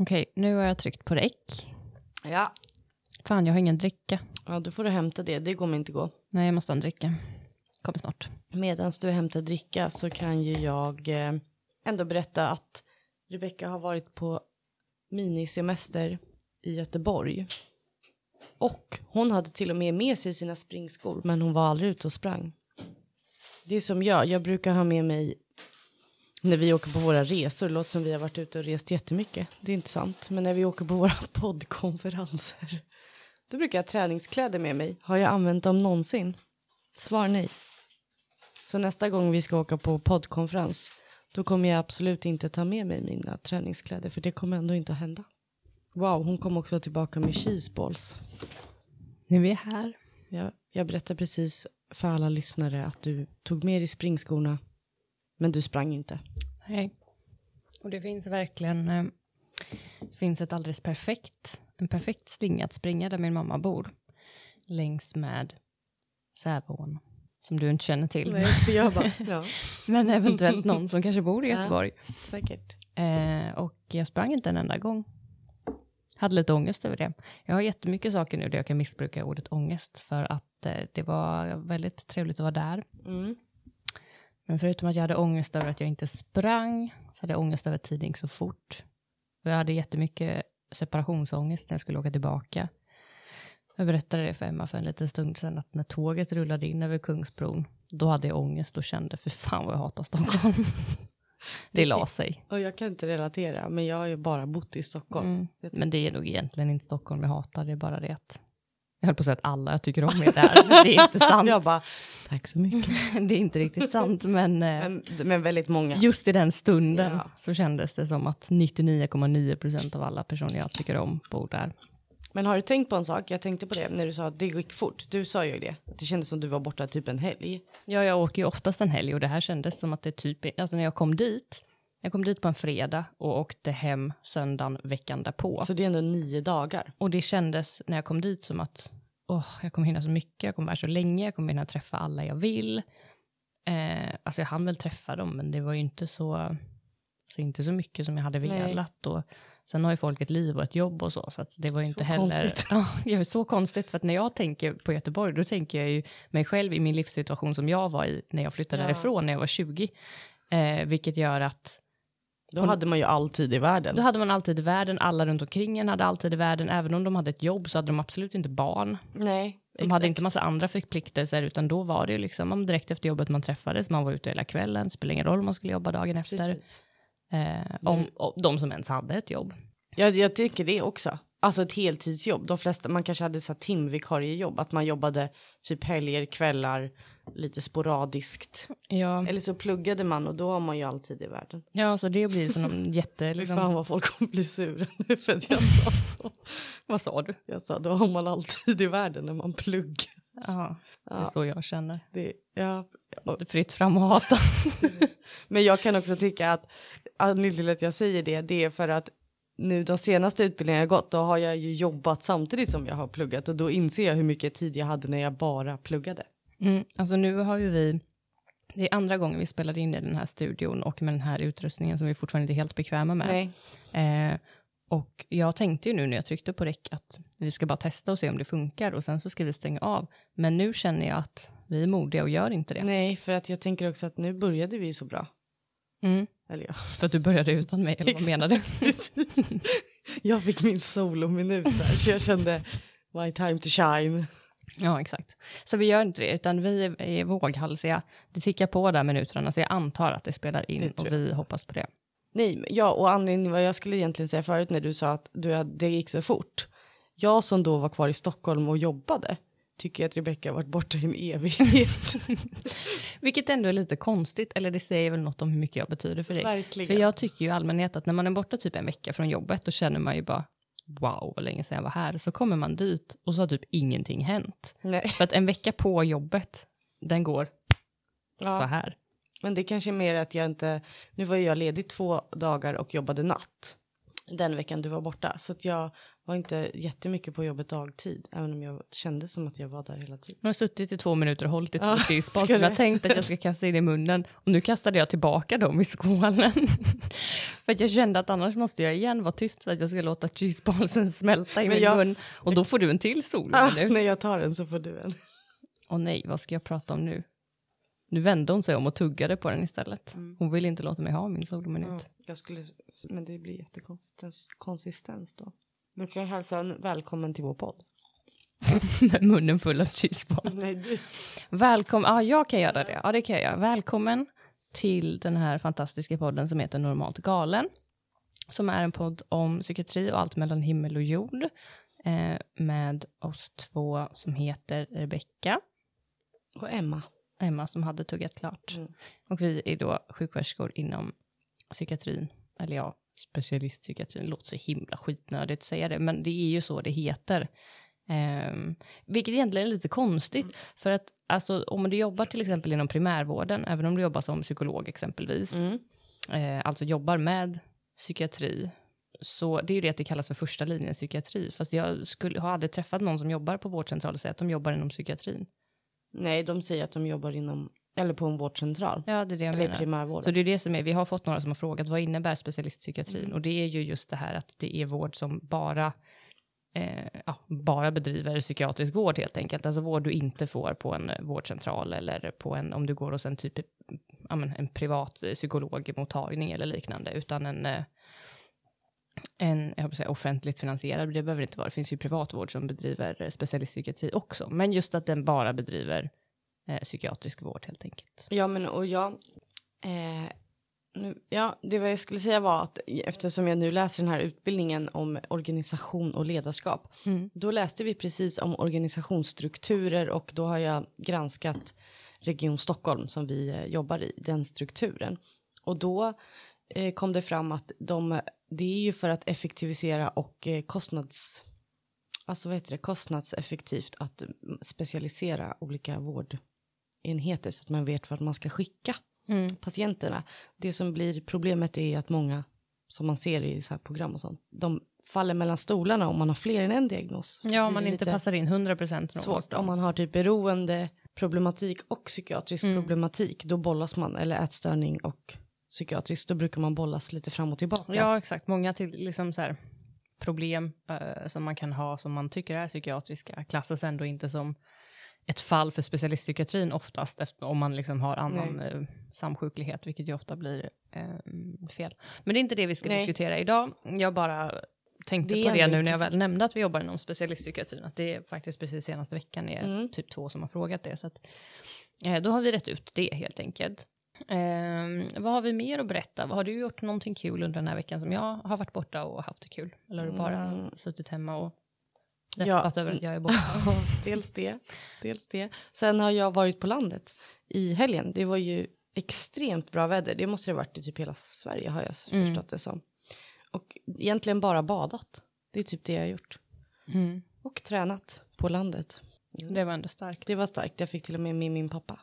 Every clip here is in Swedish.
Okej, nu har jag tryckt på räck. Ja. Fan, jag har ingen dricka. Ja, då får du hämta det. Det kommer inte gå. Nej, jag måste ha en dricka. Kommer snart. Medan du hämtar dricka så kan ju jag eh, ändå berätta att Rebecka har varit på minisemester i Göteborg. Och hon hade till och med med sig sina springskor men hon var aldrig ute och sprang. Det är som jag, jag brukar ha med mig när vi åker på våra resor, låter som vi har varit ute och rest jättemycket. Det är inte sant, men när vi åker på våra poddkonferenser då brukar jag ha träningskläder med mig. Har jag använt dem någonsin? Svar nej. Så nästa gång vi ska åka på poddkonferens då kommer jag absolut inte ta med mig mina träningskläder för det kommer ändå inte att hända. Wow, hon kom också tillbaka med cheeseballs. Nu är vi här. Jag, jag berättar precis för alla lyssnare att du tog med dig springskorna men du sprang inte. Nej. Och det finns verkligen, eh, finns ett alldeles perfekt, en perfekt slinga att springa där min mamma bor. Längs med Säveån. Som du inte känner till. Nej, för jag bara, ja, Men eventuellt någon som kanske bor i Ja. Göteborg. säkert. Eh, och jag sprang inte en enda gång. Hade lite ångest över det. Jag har jättemycket saker nu där jag kan missbruka ordet ångest. För att eh, det var väldigt trevligt att vara där. Mm. Men förutom att jag hade ångest över att jag inte sprang, så hade jag ångest över att tiden gick så fort. Och jag hade jättemycket separationsångest när jag skulle åka tillbaka. Jag berättade det för Emma för en liten stund sedan, att när tåget rullade in över Kungsbron, då hade jag ångest och kände, för fan vad jag hatar Stockholm. det la sig. Och jag kan inte relatera, men jag har ju bara bott i Stockholm. Mm. Men det är nog egentligen inte Stockholm jag hatar, det är bara det att jag höll på att säga att alla jag tycker om är där, det är inte sant. Jag bara, tack så mycket. det är inte riktigt sant, men, eh, Men, men väldigt många. just i den stunden Ja. så kändes det som att 99,9 procent av alla personer jag tycker om bor där. Men har du tänkt på en sak? Jag tänkte på det när du sa att det gick fort. Du sa ju det. Att det kändes som du var borta typ en helg. Ja, jag åker ju oftast en helg och det här kändes som att det typ, alltså när jag kom dit, jag kom dit på en fredag och åkte hem söndagen veckan därpå. Så det är ändå nio dagar. Och det kändes när jag kom dit som att åh, jag kommer hinna så mycket, jag kommer vara så länge, jag kommer hinna träffa alla jag vill. Eh, alltså jag hann väl träffa dem, men det var ju inte så, så, inte så mycket som jag hade velat. Och sen har ju folk ett liv och ett jobb och så, så det var ju Så inte heller... konstigt. Ja, det är så konstigt, för att när jag tänker på Göteborg, då tänker jag ju mig själv i min livssituation som jag var i när jag flyttade Ja. därifrån när jag var 20. Eh, vilket gör att Då hade man ju all tid i världen. då hade man alltid i världen, alla runt omkring en hade alltid i världen, även om de hade ett jobb så hade de absolut inte barn. Nej. De hade inte massa andra förpliktelser, utan då var det ju liksom om direkt efter jobbet man träffades, man var ute hela kvällen, spelar ingen roll om man skulle jobba dagen efter. Precis. Eh, om, om de som ens hade ett jobb. Jag, jag tycker det också. Alltså ett heltidsjobb. De flesta, man kanske hade så här timvikariejobb. Att man jobbade typ helger, kvällar, lite sporadiskt. Ja, Eller så pluggade man och då har man ju all tid i världen. ja så det blir som en jätte... Liksom, fan vad folk kommer bli sura nu för att jag sa så. vad sa du? Jag sa då har man all tid i världen när man pluggar. Ja, det är Ja. så jag känner. Det, ja. Är fritt fram och hata. Men jag kan också tycka att anledningen till att jag säger det, det är för att nu de senaste utbildningarna jag gått, då har jag ju jobbat samtidigt som jag har pluggat och då inser jag hur mycket tid jag hade när jag bara pluggade. Mm, alltså nu har ju vi, det är andra gången vi spelar in i den här studion och med den här utrustningen som vi fortfarande inte är helt bekväma med. Nej. Eh, och jag tänkte ju nu när jag tryckte på räck att vi ska bara testa och se om det funkar och sen så ska vi stänga av. Men nu känner jag att vi är modiga och gör inte det. Nej, för att jag tänker också att nu började vi så bra. Mm, Eller ja, för att du började utan mig, eller vad menar du? Jag fick min solominut där så jag kände my time to shine. Ja, exakt. Så vi gör inte det, utan vi är, är våghalsiga. Det tickar på där minuterna, så jag antar att det spelar in Det och vi hoppas på det. Nej, ja, och anledningen vad jag skulle egentligen säga förut när du sa att du, det gick så fort. Jag som då var kvar i Stockholm och jobbade tycker att Rebecca har varit borta i en evighet. Vilket ändå är lite konstigt, eller det säger väl något om hur mycket jag betyder för dig. Verkligen. För jag tycker ju i allmänhet att när man är borta typ en vecka från jobbet, då känner man ju bara wow, vad länge sedan jag var här. Så kommer man dit och så har typ ingenting hänt. Nej. För att en vecka på jobbet, den går så Ja, här. men det kanske är mer att jag inte, nu var jag ledig två dagar och jobbade natt. den veckan du var borta. Så att jag var inte jättemycket på jobbet dagtid, även om jag kände som att jag var där hela tiden. Nu har jag suttit i två minuter och hållit ett Ja, jag du- tänkt att jag ska kasta in i munnen. Och nu kastade jag tillbaka dem i skålen. för att jag kände att annars måste jag igen vara tyst för att jag ska låta cheeseballsen smälta i Men min jag- mun. Och då får du en till sol. Ah, nu. när jag tar den så får du en. Och nej, vad ska jag prata om nu? Nu vände hon sig om och tuggade på den istället. Mm. Hon vill inte låta mig ha min solminut. Jag skulle, men det blir jättekonsistens konsistens då. Du kan hälsa en välkommen till vår podd. Med munnen full av cheeseball. Nej, du. Välkommen, ja jag kan göra det. Ja det kan jag göra. Välkommen till den här fantastiska podden som heter Normalt galen. Som är en podd om psykiatri och allt mellan himmel och jord. Eh, med oss två som heter Rebecka Och Emma. Emma som hade tuggat klart. Mm. Och vi är då sjuksköterskor inom psykiatrin. Eller ja, specialistpsykiatrin. Låter så himla skitnödigt att säga det, men det är ju så det heter. Um, vilket egentligen är lite konstigt, för att alltså, om du jobbar till exempel inom primärvården, även om du jobbar som psykolog exempelvis, Mm. eh, alltså jobbar med psykiatri, så det är ju det att det kallas för första linjen psykiatri. Fast jag skulle, har aldrig träffat någon som jobbar på vårdcentral och säger att de jobbar inom psykiatrin. Nej, de säger att de jobbar inom, eller på en vårdcentral. Ja, det är det jag Eller menar. Så det är det som är, vi har fått några som har frågat vad innebär specialistpsykiatrin? Och det är ju just det här att det är vård som bara, eh, ja, bara bedriver psykiatrisk vård helt enkelt. Alltså vård du inte får på en vårdcentral eller på en, om du går hos en typ, ja, men en privat psykologmottagning eller liknande, utan en eh, en jag säga, offentligt finansierad, det behöver det inte vara. Det finns ju privatvård som bedriver specialistpsykiatri också. Men just att den bara bedriver eh, psykiatrisk vård helt enkelt. Ja, men och jag... Eh, nu, ja, det vad jag skulle säga var att eftersom jag nu läser den här utbildningen om organisation och ledarskap. Mm. Då läste vi precis om organisationsstrukturer och då har jag granskat Region Stockholm som vi eh, jobbar i, den strukturen. Och då eh, kom det fram att de, det är ju för att effektivisera och eh, kostnads... Alltså vad heter det, kostnadseffektivt att mm, specialisera olika vårdenheter så att man vet vart man ska skicka Mm. patienterna. Det som blir problemet är att många, som man ser i så här program och sånt, de faller mellan stolarna om man har fler än en diagnos. Ja, om man inte passar in 100 procent Svårt om man har typ beroende problematik och psykiatrisk Mm. problematik, då bollas man, eller ätstörning och psykiatrisk, då brukar man bollas lite fram och tillbaka. Ja, exakt. Många till, liksom så här, problem eh, som man kan ha som man tycker är psykiatriska klassas ändå inte som ett fall för specialistpsykiatrin oftast efter, om man liksom har annan eh, samsjuklighet, vilket ju ofta blir eh, fel. Men det är inte det vi ska Nej. diskutera idag. Jag bara tänkte Det på det nu när jag väl nämnde att vi jobbar inom specialistpsykiatrin, att det är faktiskt precis senaste veckan är Mm. typ två som har frågat det. Så att, eh, då har vi rätt ut det helt enkelt. Ehm, vad har vi mer att berätta? Har du gjort någonting kul under den här veckan som jag har varit borta och haft det kul? Eller har du bara Mm. suttit hemma och Ja. över att jag är borta? dels det, dels det. Sen har jag varit på landet i helgen. Det var ju extremt bra väder. Det måste det ha varit i typ hela Sverige har jag Mm. förstått det som. Och egentligen bara badat. Det är typ det jag har gjort. Mm. Och tränat på landet. Det var ändå starkt. Det var starkt. Jag fick till och med med min pappa.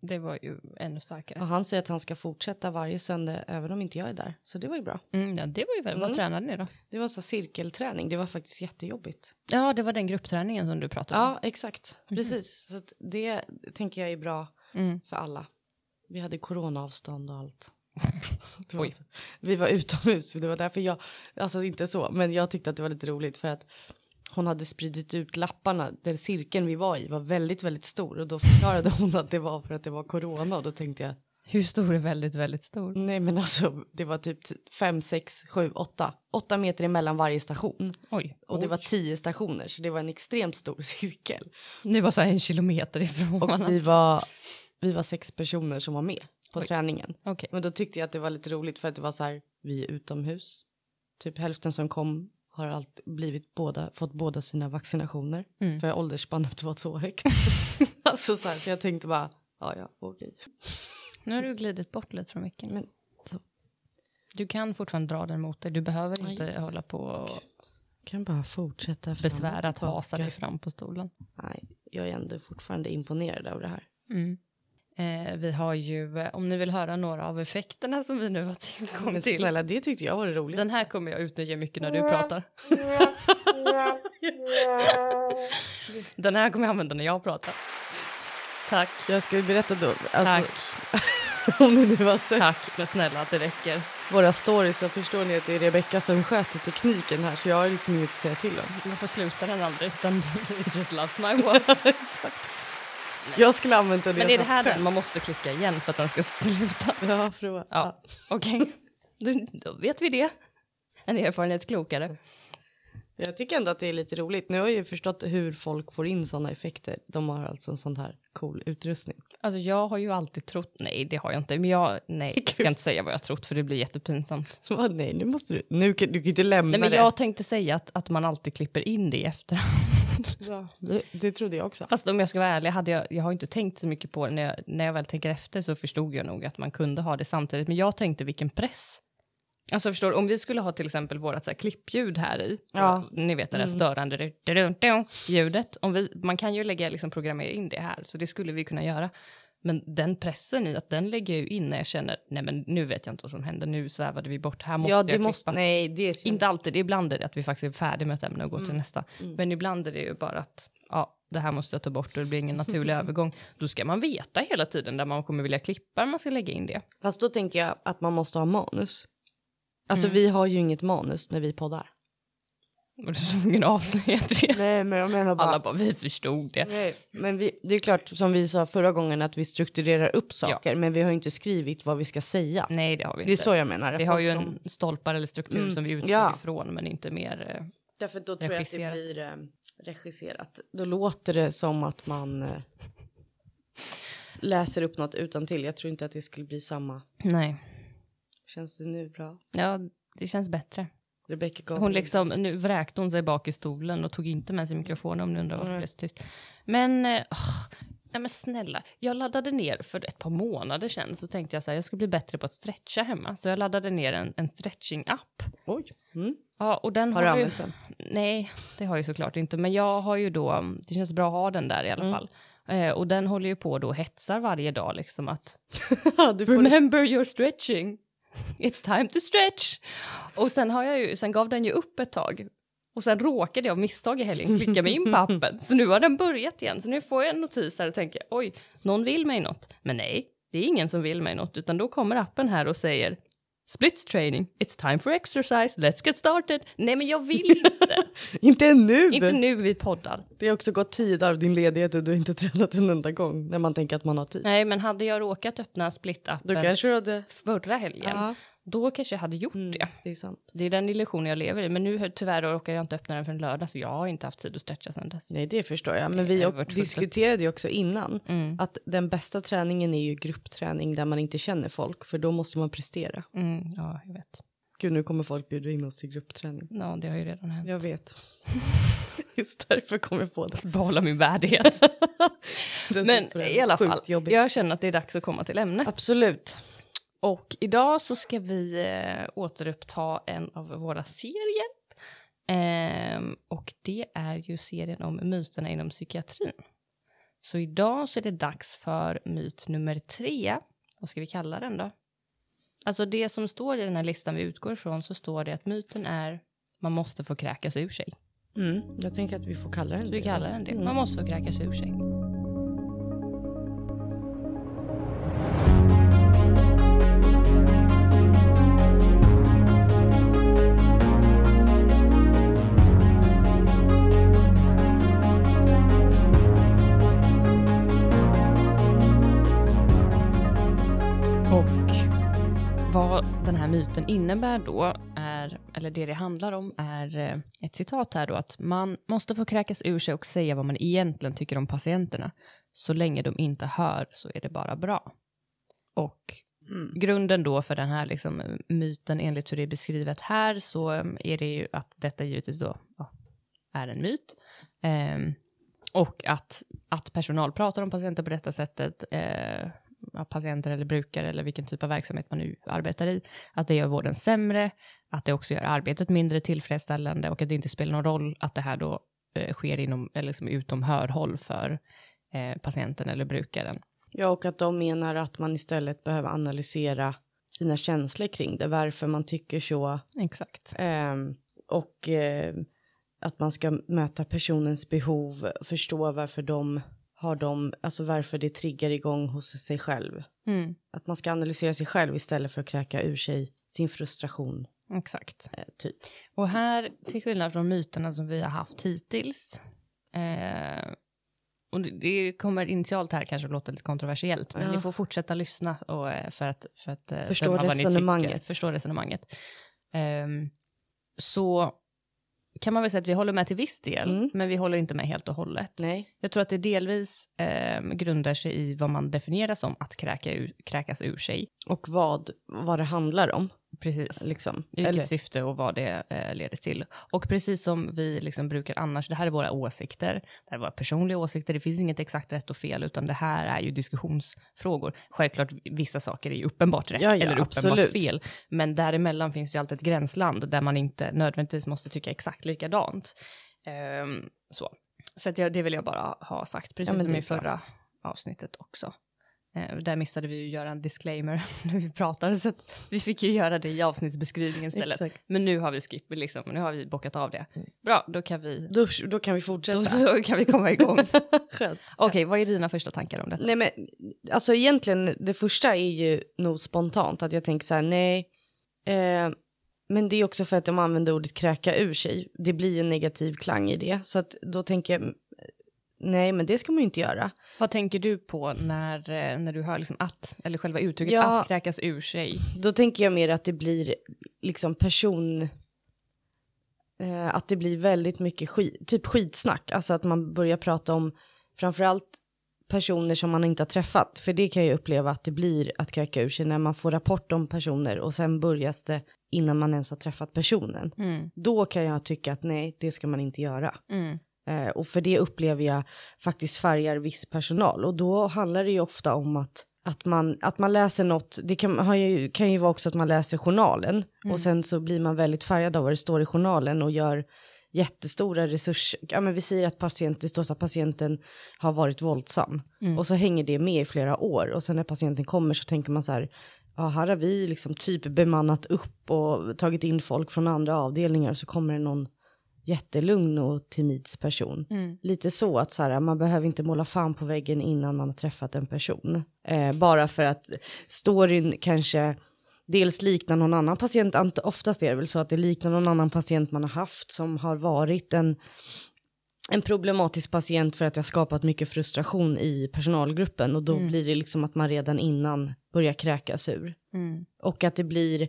Det var ju ännu starkare. Och han säger att han ska fortsätta varje söndag även om inte jag är där. Så det var ju bra. Mm, ja, det var ju väl. Vad Mm. tränade ni då? Det var så cirkelträning. Det var faktiskt jättejobbigt. Ja, det var den gruppträningen som du pratade om. Ja, exakt. Precis. Så det tänker jag är bra Mm. för alla. Vi hade coronaavstånd och allt. Var så, vi var utomhus, för det var därför jag, alltså inte så, men jag tyckte att det var lite roligt för att hon hade spridit ut lapparna där cirkeln vi var i var väldigt, väldigt stor och då förklarade hon att det var för att det var corona och då tänkte jag Hur stor är väldigt, väldigt stor? nej men alltså det var typ fem, sex, sju, åtta, åtta meter emellan varje station Oj. och det var Oj. tio stationer så det var en extremt stor cirkel Det var så här en kilometer ifrån och varandra. vi var, vi var sex personer som var med på Oj. träningen. Okej. Men då tyckte jag att det var lite roligt för att det var så här, vi är utomhus. Typ hälften som kom har allt blivit båda, fått båda sina vaccinationer. Mm. För åldersspannet var så högt. alltså så här, så jag tänkte bara, ja ja, okej. Nu har du glidit bort lite från micken. Men så, Du kan fortfarande dra den mot dig. Du behöver Ja, inte hålla på och kan bara fortsätta fram besvära och att hasa dig fram på stolen. Nej, jag är ändå fortfarande imponerad av det här. Mm. Eh, vi har ju, om ni vill höra några av effekterna som vi nu har tillgång Men till. snälla, det tyckte jag var det roligt. Den här kommer jag utnyttja mycket när du pratar. Den här kommer jag använda när jag pratar. Tack, Jag ska berätta då, tack, alltså, om ni nu har sett tack. Men snälla att det räcker. våra stories så förstår ni att det är Rebecca som sköter tekniken här så jag har liksom inget att säga till om. Varför slutar den aldrig? Den just loves my words. Jag skulle använt den Men är det här den man måste klicka igen för att den ska sluta? Ja, prova. Ja, okej. Då, då vet vi det. En erfarenhet klokare. Jag tycker ändå att det är lite roligt. Nu har jag ju förstått hur folk får in sådana effekter. De har alltså en sån här cool utrustning. Alltså jag har ju alltid trott, nej det har jag inte, men jag, nej, jag ska inte säga vad jag trott för det blir jättepinsamt. Vad, nej, nu måste du. Nu kan du kan ju inte lämna Nej men det. jag tänkte säga att, att man alltid klipper in det i efterhand. Ja, det, det trodde jag också. Fast om jag ska vara ärlig, hade jag, jag har inte tänkt så mycket på det. När jag, när jag väl tänker efter så förstod jag nog att man kunde ha det samtidigt. Men jag tänkte vilken press. Alltså förstår om vi skulle ha till exempel vårat så här klippljud här i. Ja. Ni vet det där Mm. störande du- du- du- du- ljudet. Om vi, man kan ju lägga, liksom programmera in det här. Så det skulle vi kunna göra. Men den pressen i att den lägger jag ju in när jag känner, nej men nu vet jag inte vad som händer, nu svävade vi bort, här måste ja, jag det klippa. måste. Nej, det Inte alltid, ibland är det att vi faktiskt är färdiga med ett ämne och går till Mm. nästa. Mm. Men ibland är det ju bara att ja, det här måste jag ta bort och det blir ingen naturlig övergång. Då ska man veta hela tiden där man kommer vilja klippa när man ska lägga in det. Fast då tänker jag att man måste ha manus. Alltså Mm. vi har ju inget manus när vi poddar. Och du tvungen att avslöja det. Nej, men jag menar Alla bara, vi förstod det. Nej, men vi, det är klart som vi sa förra gången att vi strukturerar upp saker men vi har ju inte skrivit vad vi ska säga. Nej, det har vi Det är inte. så jag menar. vi har ju en stolpar eller struktur Mm, som vi utgår ja. ifrån, men inte mer. eh, Därför då tror regisserat. jag att det blir eh, regisserat. Då låter det som att man eh, läser upp något utan till. Jag tror inte att det skulle bli samma. Nej, Känns det nu bra? ja, det känns bättre. Rebecca gav Hon liksom, nu vräkte hon sig bak i stolen och tog inte med sig mikrofonen om ni undrar varför Nej. det blev så tyst. Men, åh, nej men snälla, jag laddade ner för ett par månader sedan så tänkte jag så här, jag ska bli bättre på att stretcha hemma. Så jag laddade ner en, en stretching-app. Oj. Mm. Ja, och den Har har, du använt den? Nej, det har jag såklart inte. Men jag har ju då, det känns bra att ha den där i alla Mm. fall. Eh, och den håller ju på då och hetsar varje dag liksom att Remember your stretching. It's time to stretch. Och sen, har jag ju, sen gav den ju upp ett tag. Och sen råkade jag av misstag i helgen klicka mig in på appen. Så nu har den börjat igen. Så nu får jag en notis här och tänker oj, någon vill mig något. Men nej, det är ingen som vill mig något. Utan då kommer appen här och säger Splits training, it's time for exercise, let's get started. Nej men jag vill inte. Inte ännu! inte nu vi poddar. Det har också gått tio dagar av din ledighet och du har inte tränat en enda gång när man tänker att man har tid. Nej men hade jag råkat öppna split-appen förra helgen, Ja, då kanske jag hade gjort mm, det. det är sant. Det är den illusionen jag lever i. Men nu tyvärr råkar jag inte öppna den förrän lördag så jag har inte haft tid att stretcha sen dess. Nej, det förstår jag. Men vi diskuterade ju också innan Mm. att den bästa träningen är ju gruppträning där man inte känner folk, för då måste man prestera. Mm, ja, jag vet. Gud, nu kommer folk bjuda in oss till gruppträning. Ja, det har ju redan hänt. Jag vet. Just därför kom jag på det. Behålla min värdighet. Men i alla fall, Jobbigt. jag känner att det är dags att komma till ämnet. Absolut. Och idag så ska vi eh, återuppta en av våra serier. Ehm, och det är ju serien om myterna inom psykiatrin. Så idag så är det dags för myt nummer tre. Vad ska vi kalla den då? Alltså det som står i den här listan vi utgår ifrån så står det att myten är man måste få kräkas ur sig. Mm, jag tänker att vi får kalla den Så vi det. kallar den det. Man måste få kräkas ur sig. Vad den här myten innebär då är, eller det det handlar om är eh, ett citat här då att man måste få kräkas ur sig och säga vad man egentligen tycker om patienterna. Så länge de inte hör så är det bara bra. Och Mm. grunden då för den här liksom, myten enligt hur det är beskrivet här så eh, är det ju att detta givetvis då ja, är en myt. Ehm, och att, att personal pratar om patienter på detta sättet, eh, patienter eller brukare eller vilken typ av verksamhet man nu arbetar i, att det gör vården sämre, att det också gör arbetet mindre tillfredsställande och att det inte spelar någon roll att det här då eh, sker inom, eller liksom utom hörhåll för eh, patienten eller brukaren. Ja, och att de menar att man istället behöver analysera sina känslor kring det, varför man tycker så. Exakt. Eh, och eh, att man ska möta personens behov, förstå varför de har de, alltså varför det triggar igång hos sig själv. Mm. Att man ska analysera sig själv istället för att kräka ur sig sin frustration, Exakt. eh, typ. Och här, till skillnad från myterna som vi har haft hittills, eh, och det, det kommer initialt här kanske låta lite kontroversiellt, men Ja. ni får fortsätta lyssna och, eh, för att, för att eh, Förstå döma vad ni resonemanget. tycker, förstå resonemanget. Ehm, så kan man väl säga att vi håller med till viss del, Mm. men vi håller inte med helt och hållet. Nej. Jag tror att det delvis eh, grundar sig i vad man definierar som att kräka ur, kräkas ur sig. Och vad, vad det handlar om, Precis. liksom. Vilket Eller, syfte och vad det eh, leder till. Och precis som vi liksom brukar annars, det här är våra åsikter, det här är våra personliga åsikter, det finns inget exakt rätt och fel, utan det här är ju diskussionsfrågor. Självklart, vissa saker är ju uppenbart rätt Ja, ja, eller uppenbart absolut. fel, men däremellan finns ju alltid ett gränsland där man inte nödvändigtvis måste tycka exakt likadant. Ehm, så så att jag, det vill jag bara ha sagt, precis Ja, som i förra avsnittet också. Eh, där missade vi ju göra en disclaimer när vi pratade, så att vi fick ju göra det i avsnittsbeskrivningen istället. Exakt. Men nu har vi skip, liksom, nu har vi bockat av det. Bra, då kan vi, Då, då kan vi då, fortsätta. då kan vi komma igång. Okej, vad är dina första tankar om detta? Nej men alltså egentligen det första är ju nog spontant att jag tänker så här nej. Eh, men det är också för att de använder ordet kräka ur sig. Det blir en negativ klang i det. Så att då tänker jag nej men det ska man ju inte göra. Vad tänker du på när, eh, när du hör liksom att, eller själva uttrycket Ja. att kräkas ur sig? Då tänker jag mer att det blir liksom person. Eh, att det blir väldigt mycket skit, typ skitsnack. Alltså att man börjar prata om framförallt personer som man inte har träffat. För det kan jag uppleva att det blir att kräka ur sig när man får rapport om personer och sen börjas det innan man ens har träffat personen. Mm, Då kan jag tycka att nej, det ska man inte göra. mm, Eh, och för det upplever jag faktiskt färgar viss personal. Och då handlar det ju ofta om att, att, man, att man läser något, det kan, ju, kan ju vara också att man läser journalen. Och sen så blir man väldigt färgad av vad det står i journalen och gör jättestora resurser. Ja men vi säger att patient, det står så att patienten har varit våldsam. Och så hänger det med i flera år. Och sen när patienten kommer så tänker man så här, ja här har vi liksom typ bemannat upp och tagit in folk från andra avdelningar. Och så kommer det någon jättelugn och timids person. mm, Lite så att så här, man behöver inte måla fan på väggen innan man har träffat en person. Eh, bara för att storyn kanske dels liknar någon annan patient, oftast är det väl så att det liknar någon annan patient man har haft som har varit en, en problematisk patient för att det har skapat mycket frustration i personalgruppen och då blir det liksom att man redan innan börjar kräkas ur. mm, Och att det blir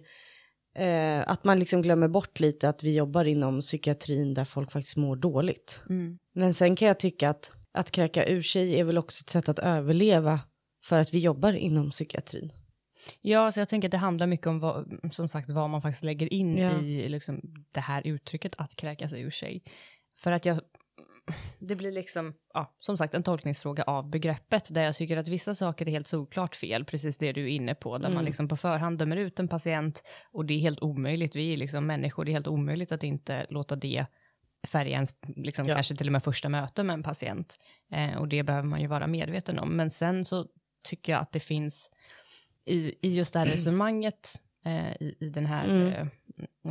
eh, att man liksom glömmer bort lite att vi jobbar inom psykiatrin där folk faktiskt mår dåligt. mm. Men sen kan jag tycka att att kräka ur sig är väl också ett sätt att överleva för att vi jobbar inom psykiatrin. Ja, så jag tänker att det handlar mycket om vad, som sagt vad man faktiskt lägger in Ja. i liksom, det här uttrycket att kräkas ur sig. För att jag, det blir liksom, ja, som sagt en tolkningsfråga av begreppet där jag tycker att vissa saker är helt solklart fel, precis det du är inne på, där man Mm. liksom på förhand dömer ut en patient och det är helt omöjligt, vi är liksom människor, det är helt omöjligt att inte låta det färga ens, liksom, Ja. kanske till och med första möte med en patient. Eh, och det behöver man ju vara medveten om. Men sen så tycker jag att det finns i, i just det här resonemanget, eh, i, i den här Mm. eh,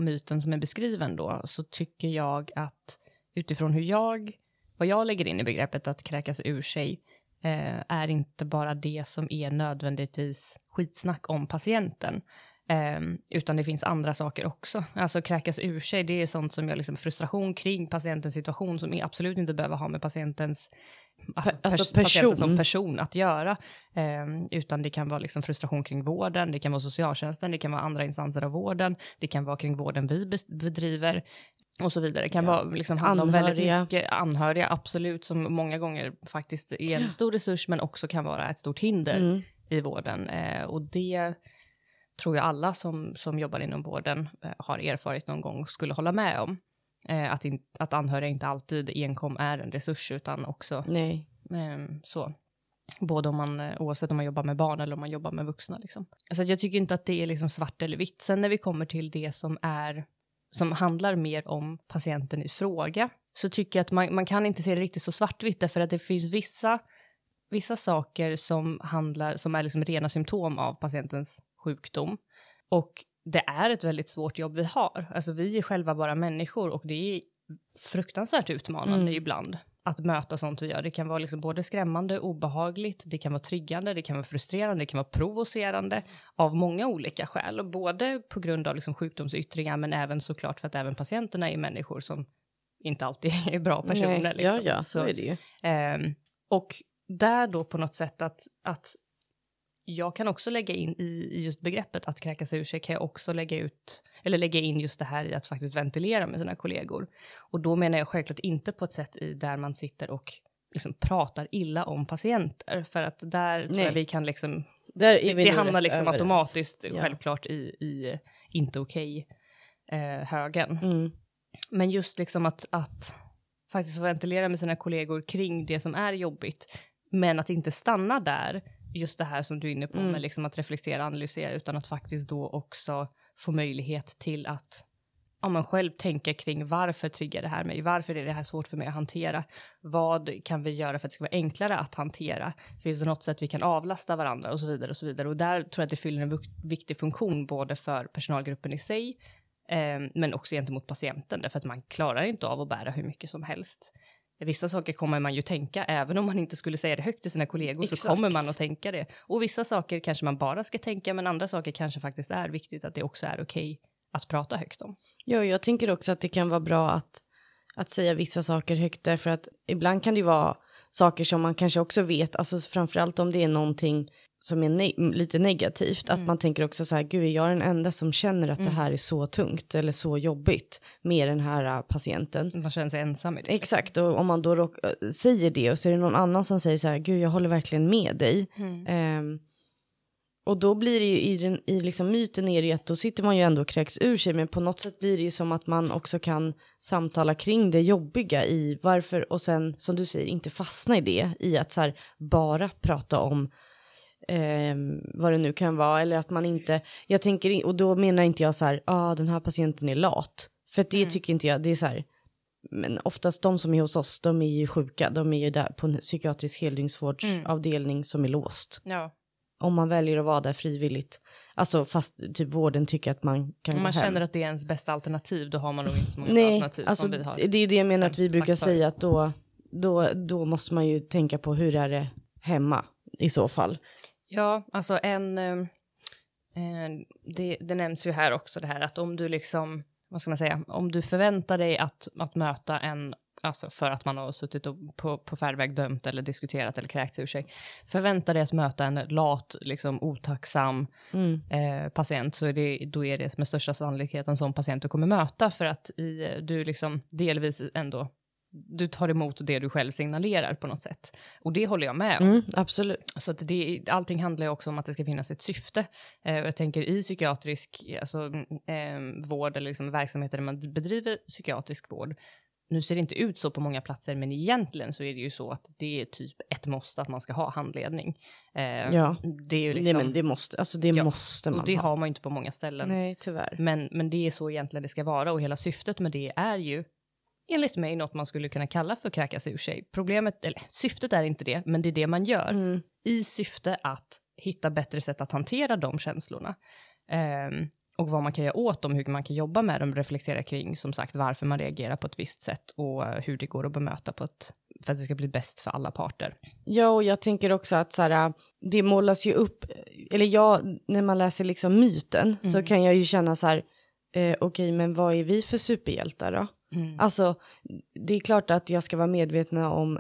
myten som är beskriven då, så tycker jag att utifrån hur jag, vad jag lägger in i begreppet att kräkas ur sig, eh, är inte bara det som är nödvändigtvis skitsnack om patienten. Eh, utan det finns andra saker också. Alltså kräkas ur sig, det är sånt som jag liksom frustration kring patientens situation som absolut inte behöver ha med patientens, alltså, alltså pers- patienten som person. person att göra. Eh, utan det kan vara liksom frustration kring vården, det kan vara socialtjänsten, det kan vara andra instanser av vården, det kan vara kring vården vi bedriver och så vidare. Det kan Ja. vara liksom handla om väldigt mycket anhöriga, absolut, som många gånger faktiskt är en stor resurs men också kan vara ett stort hinder Mm. i vården. Eh, och det tror jag alla som, som jobbar inom vården eh, har erfarit någon gång skulle hålla med om. Eh, att, in, att anhöriga inte alltid enkom är en resurs utan också Nej. eh, så. Både om man, eh, oavsett om man jobbar med barn eller om man jobbar med vuxna. Liksom. Alltså jag tycker inte att det är liksom svart eller vitt. Sen när vi kommer till det som är som handlar mer om patienten i fråga så tycker jag att man, man kan inte se det riktigt så svartvitt därför att det finns vissa vissa saker som handlar, som är liksom rena symptom av patientens sjukdom. Och det är ett väldigt svårt jobb vi har. Alltså vi är själva bara människor och det är fruktansvärt utmanande mm. ibland att möta sånt vi gör. Det kan vara liksom både skrämmande, obehagligt, det kan vara triggande, det kan vara frustrerande, det kan vara provocerande av många olika skäl. Och både på grund av liksom sjukdomsyttringar men även såklart för att även patienterna är människor som inte alltid är bra personer. Nej, liksom. Ja, ja, så, så är det ju. Eh, och där då på något sätt att, att jag kan också lägga in i just begreppet att kräkas ur sig kan jag också lägga ut eller lägga in just det här i att faktiskt ventilera med sina kollegor. Och då menar jag självklart inte på ett sätt i där man sitter och liksom pratar illa om patienter för att där tror jag vi kan liksom det, det hamnar liksom överens. automatiskt ja. självklart i, i inte okej okay, eh, högen. Mm. Men just liksom att, att faktiskt få ventilera med sina kollegor kring det som är jobbigt men att inte stanna där just det här som du är inne på mm. med liksom att reflektera och analysera utan att faktiskt då också få möjlighet till att om man själv tänker kring varför triggar det här mig? Varför är det här svårt för mig att hantera? Vad kan vi göra för att det ska vara enklare att hantera? Finns det något sätt vi kan avlasta varandra och så vidare och så vidare? Och där tror jag att det fyller en viktig funktion både för personalgruppen i sig, eh, men också gentemot patienten, därför att man klarar inte av att bära hur mycket som helst. Vissa saker kommer man ju tänka, även om man inte skulle säga det högt till sina kollegor Exakt. så kommer man att tänka det. Och vissa saker kanske man bara ska tänka, men andra saker kanske faktiskt är viktigt att det också är okej okay att prata högt om. Ja, jag tänker också att det kan vara bra att, att säga vissa saker högt, därför att ibland kan det vara saker som man kanske också vet, alltså framförallt om det är någonting som är ne lite negativt. Mm. Att man tänker också så här, gud är jag den enda som känner att mm. det här är så tungt eller så jobbigt med den här uh, patienten. Man känner sig ensam i det. Exakt, och om man då uh, säger det och så är det någon annan som säger så här, gud jag håller verkligen med dig. Mm. Um, och då blir det ju i, den, i liksom myten är det ju att då sitter man ju ändå och kräks ur sig men på något sätt blir det ju som att man också kan samtala kring det jobbiga i varför och sen som du säger inte fastna i det i att så här bara prata om eh, vad det nu kan vara, eller att man inte, jag tänker, och då menar inte jag så här, ah, den här patienten är lat, för det mm. tycker inte jag, det är så här, men oftast de som är hos oss, de är ju sjuka, de är ju där på en psykiatrisk heldygnsvårdsavdelning mm. som är låst. Ja. Om man väljer att vara där frivilligt. Alltså fast typ vården tycker att man kan Om man känner hem. att det är ens bästa alternativ då har man nog inte så många Nej, alternativ alltså, som vi har. Det är det jag menar att vi brukar säga att då, då, då måste man ju tänka på hur är det hemma i så fall. Ja, alltså en... Eh, det, det nämns ju här också det här att om du liksom, vad ska man säga, om du förväntar dig att, att möta en alltså för att man har suttit på, på färdväg dömt eller diskuterat eller kräkts ur sig. Förvänta dig att möta en lat, liksom otacksam mm. eh, patient, så är det, då är det med största sannolikhet en sån patient du kommer möta för att i, du liksom delvis ändå du tar emot det du själv signalerar på något sätt. Och det håller jag med om. Mm, absolut. Så att det, allting handlar ju också om att det ska finnas ett syfte. Eh, jag tänker i psykiatrisk alltså, eh, vård eller liksom verksamheter där man bedriver psykiatrisk vård. Nu ser det inte ut så på många platser, men egentligen så är det ju så att det är typ ett måste att man ska ha handledning. Eh, ja, det är ju liksom, Nej, men det måste, alltså det ja, måste man och det ha. har man ju inte på många ställen. Nej, tyvärr. Men, men det är så egentligen det ska vara och hela syftet med det är ju enligt mig något man skulle kunna kalla för kräkas ur sig. Problemet, eller syftet är inte det, men det är det man gör mm. i syfte att hitta bättre sätt att hantera de känslorna. Um, och vad man kan göra åt dem, hur man kan jobba med dem, reflektera kring som sagt varför man reagerar på ett visst sätt och hur det går att bemöta på ett, för att det ska bli bäst för alla parter. Ja, och jag tänker också att så här, det målas ju upp, eller jag, när man läser liksom myten mm. så kan jag ju känna så här, eh, okej, okay, men vad är vi för superhjältar då? Mm. Alltså, det är klart att jag ska vara medveten om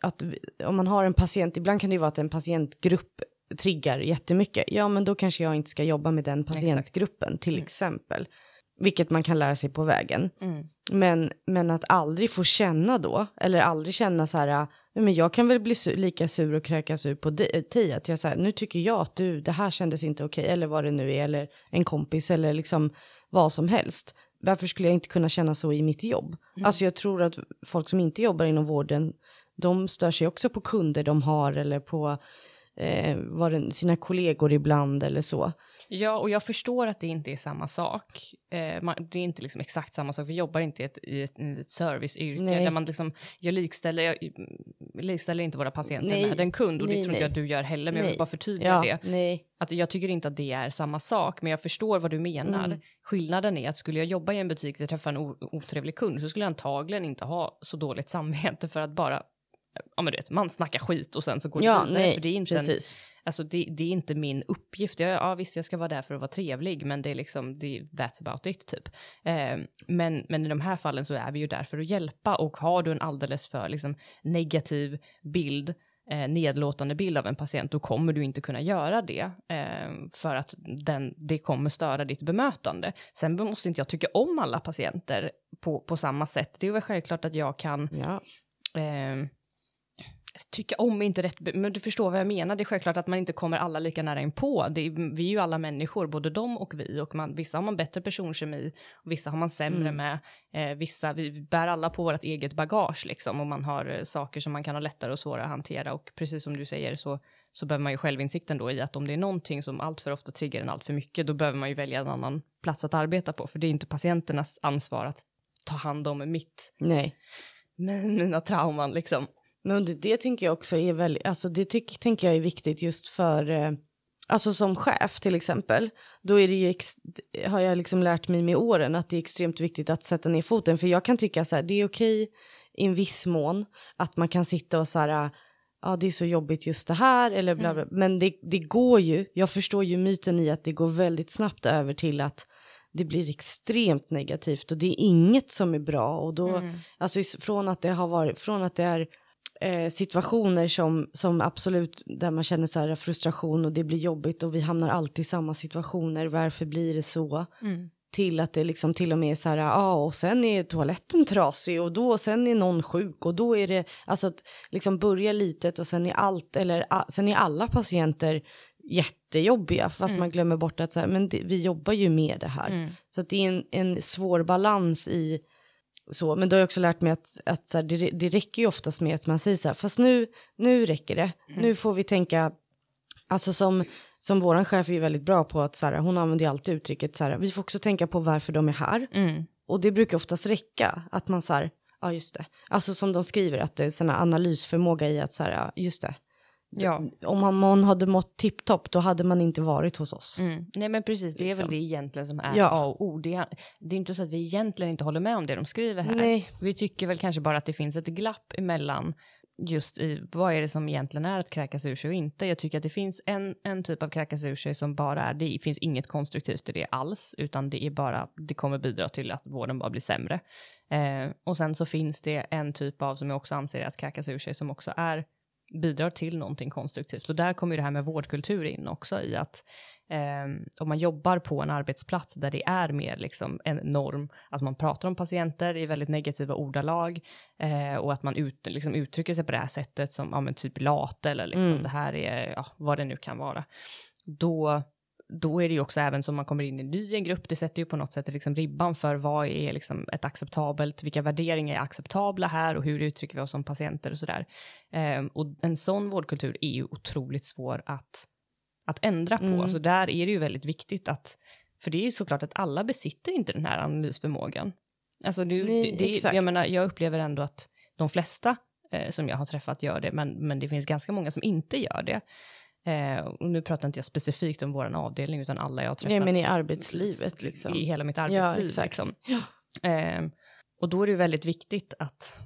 att om man har en patient, ibland kan det ju vara att en patientgrupp triggar jättemycket. Ja, men då kanske jag inte ska jobba med den patientgruppen Exakt. till mm. exempel. Vilket man kan lära sig på vägen. Mm. Men, men att aldrig få känna då, eller aldrig känna så här, men jag kan väl bli su lika sur och kräkas ur på dig, att jag säger, nu tycker jag att du, det här kändes inte okej, eller vad det nu är, eller en kompis, eller liksom vad som helst varför skulle jag inte kunna känna så i mitt jobb? Mm. Alltså jag tror att folk som inte jobbar inom vården, de stör sig också på kunder de har eller på eh, sina kollegor ibland eller så. Ja, och jag förstår att det inte är samma sak. Eh, man, det är inte liksom exakt samma sak. Vi jobbar inte i ett, i ett, i ett serviceyrke Nej. där man liksom, jag likställer, jag, likställer inte våra patienter Nej. med en kund och det Nej, tror inte jag du gör heller, men jag vill bara förtydliga Ja, det. nej. Att jag tycker inte att det är samma sak, men jag förstår vad du menar. Mm. Skillnaden är att skulle jag jobba i en butik där jag träffar en otrevlig kund så skulle jag antagligen inte ha så dåligt samvete för att bara, ja men du vet, man snackar skit och sen så går det Ja, vidare. nej, för det är inte en, precis. Alltså det, det är inte min uppgift. Jag, ja visst, jag ska vara där för att vara trevlig, men det är liksom, det, that's about it typ. Eh, men, men i de här fallen så är vi ju där för att hjälpa och har du en alldeles för liksom, negativ bild, eh, nedlåtande bild av en patient, då kommer du inte kunna göra det eh, för att den, det kommer störa ditt bemötande. Sen måste inte jag tycka om alla patienter på, på samma sätt. Det är väl självklart att jag kan Ja. eh, tycka om är inte rätt, men du förstår vad jag menar. Det är självklart att man inte kommer alla lika nära in på. Det är, vi är ju alla människor, både de och vi. Och man, vissa har man bättre personkemi, och vissa har man sämre Mm. med. Eh, vissa, vi bär alla på vårt eget bagage liksom. Och man har eh, saker som man kan ha lättare och svårare att hantera. Och precis som du säger så, så behöver man ju självinsikten då i att om det är någonting som allt för ofta triggar en allt för mycket, då behöver man ju välja en annan plats att arbeta på. För det är inte patienternas ansvar att ta hand om mitt, Nej. mina trauman liksom. Men det, det tänker jag också är väldigt, alltså det tyck, tänker jag är viktigt just för, eh, alltså som chef till exempel, då är det ju, ex, har jag liksom lärt mig med åren att det är extremt viktigt att sätta ner foten, för jag kan tycka så här, det är okej i en viss mån att man kan sitta och så här, ja det är så jobbigt just det här eller bla bla, men det, det går ju, jag förstår ju myten i att det går väldigt snabbt över till att det blir extremt negativt och det är inget som är bra och då, Mm. alltså från att det har varit, från att det är eh, situationer som, som absolut där man känner så här frustration och det blir jobbigt och vi hamnar alltid i samma situationer, varför blir det så? Mm. Till att det liksom till och med är så här, ja och sen är toaletten trasig och då sen är någon sjuk och då är det, alltså att liksom börja litet och sen är allt, eller a, sen är alla patienter jättejobbiga fast man glömmer bort att så här, men det, vi jobbar ju med det här. Mm. Så att det är en, en svår balans i så, men då har jag också lärt mig att, att så här, det, det räcker ju oftast med att man säger så här, fast nu, nu räcker det, nu får vi tänka, alltså som, som våran chef är ju väldigt bra på att så här, hon använder ju alltid uttrycket så här, vi får också tänka på varför de är här, Mm. och det brukar oftast räcka, att man så här, ja just det, alltså som de skriver, att det är sån analysförmåga i att så här, ja just det, Ja. om man, hade mått tipptopp då hade man inte varit hos oss. Mm. Nej men precis, det är Liksom. väl det egentligen som är Ja. A och O. Det är, det är inte så att vi egentligen inte håller med om det de skriver här. Nej. Vi tycker väl kanske bara att det finns ett glapp emellan just i vad är det som egentligen är att kräkas ur sig och inte. Jag tycker att det finns en, en typ av kräkas ur sig som bara är, det finns inget konstruktivt i det alls, utan det är bara, det kommer bidra till att vården bara blir sämre. Eh, och sen så finns det en typ av, som jag också anser att kräkas ur sig, som också är bidrar till någonting konstruktivt. Och där kommer ju det här med vårdkultur in också i att eh, om man jobbar på en arbetsplats där det är mer liksom en norm att man pratar om patienter i väldigt negativa ordalag eh, och att man ut, liksom uttrycker sig på det här sättet som ja, typ lat eller liksom Mm. det här är ja, vad det nu kan vara. Då då är det ju också även som man kommer in i ny en grupp, det sätter ju på något sätt liksom ribban för vad är liksom ett acceptabelt, vilka värderingar är acceptabla här och hur uttrycker vi oss som patienter och sådär. Ehm, och en sån vårdkultur är ju otroligt svår att, att ändra på. Mm. Så där är det ju väldigt viktigt att, för det är ju såklart att alla besitter inte den här analysförmågan. Alltså du, Nej, det, jag menar, jag upplever ändå att de flesta eh, som jag har träffat gör det, men, men det finns ganska många som inte gör det. Eh, och nu pratar inte jag specifikt om vår avdelning, utan alla jag har träffat Nej men i arbetslivet liksom. i hela mitt Ja, arbetsliv. exakt. liksom. Ehm, och då är det ju väldigt viktigt att,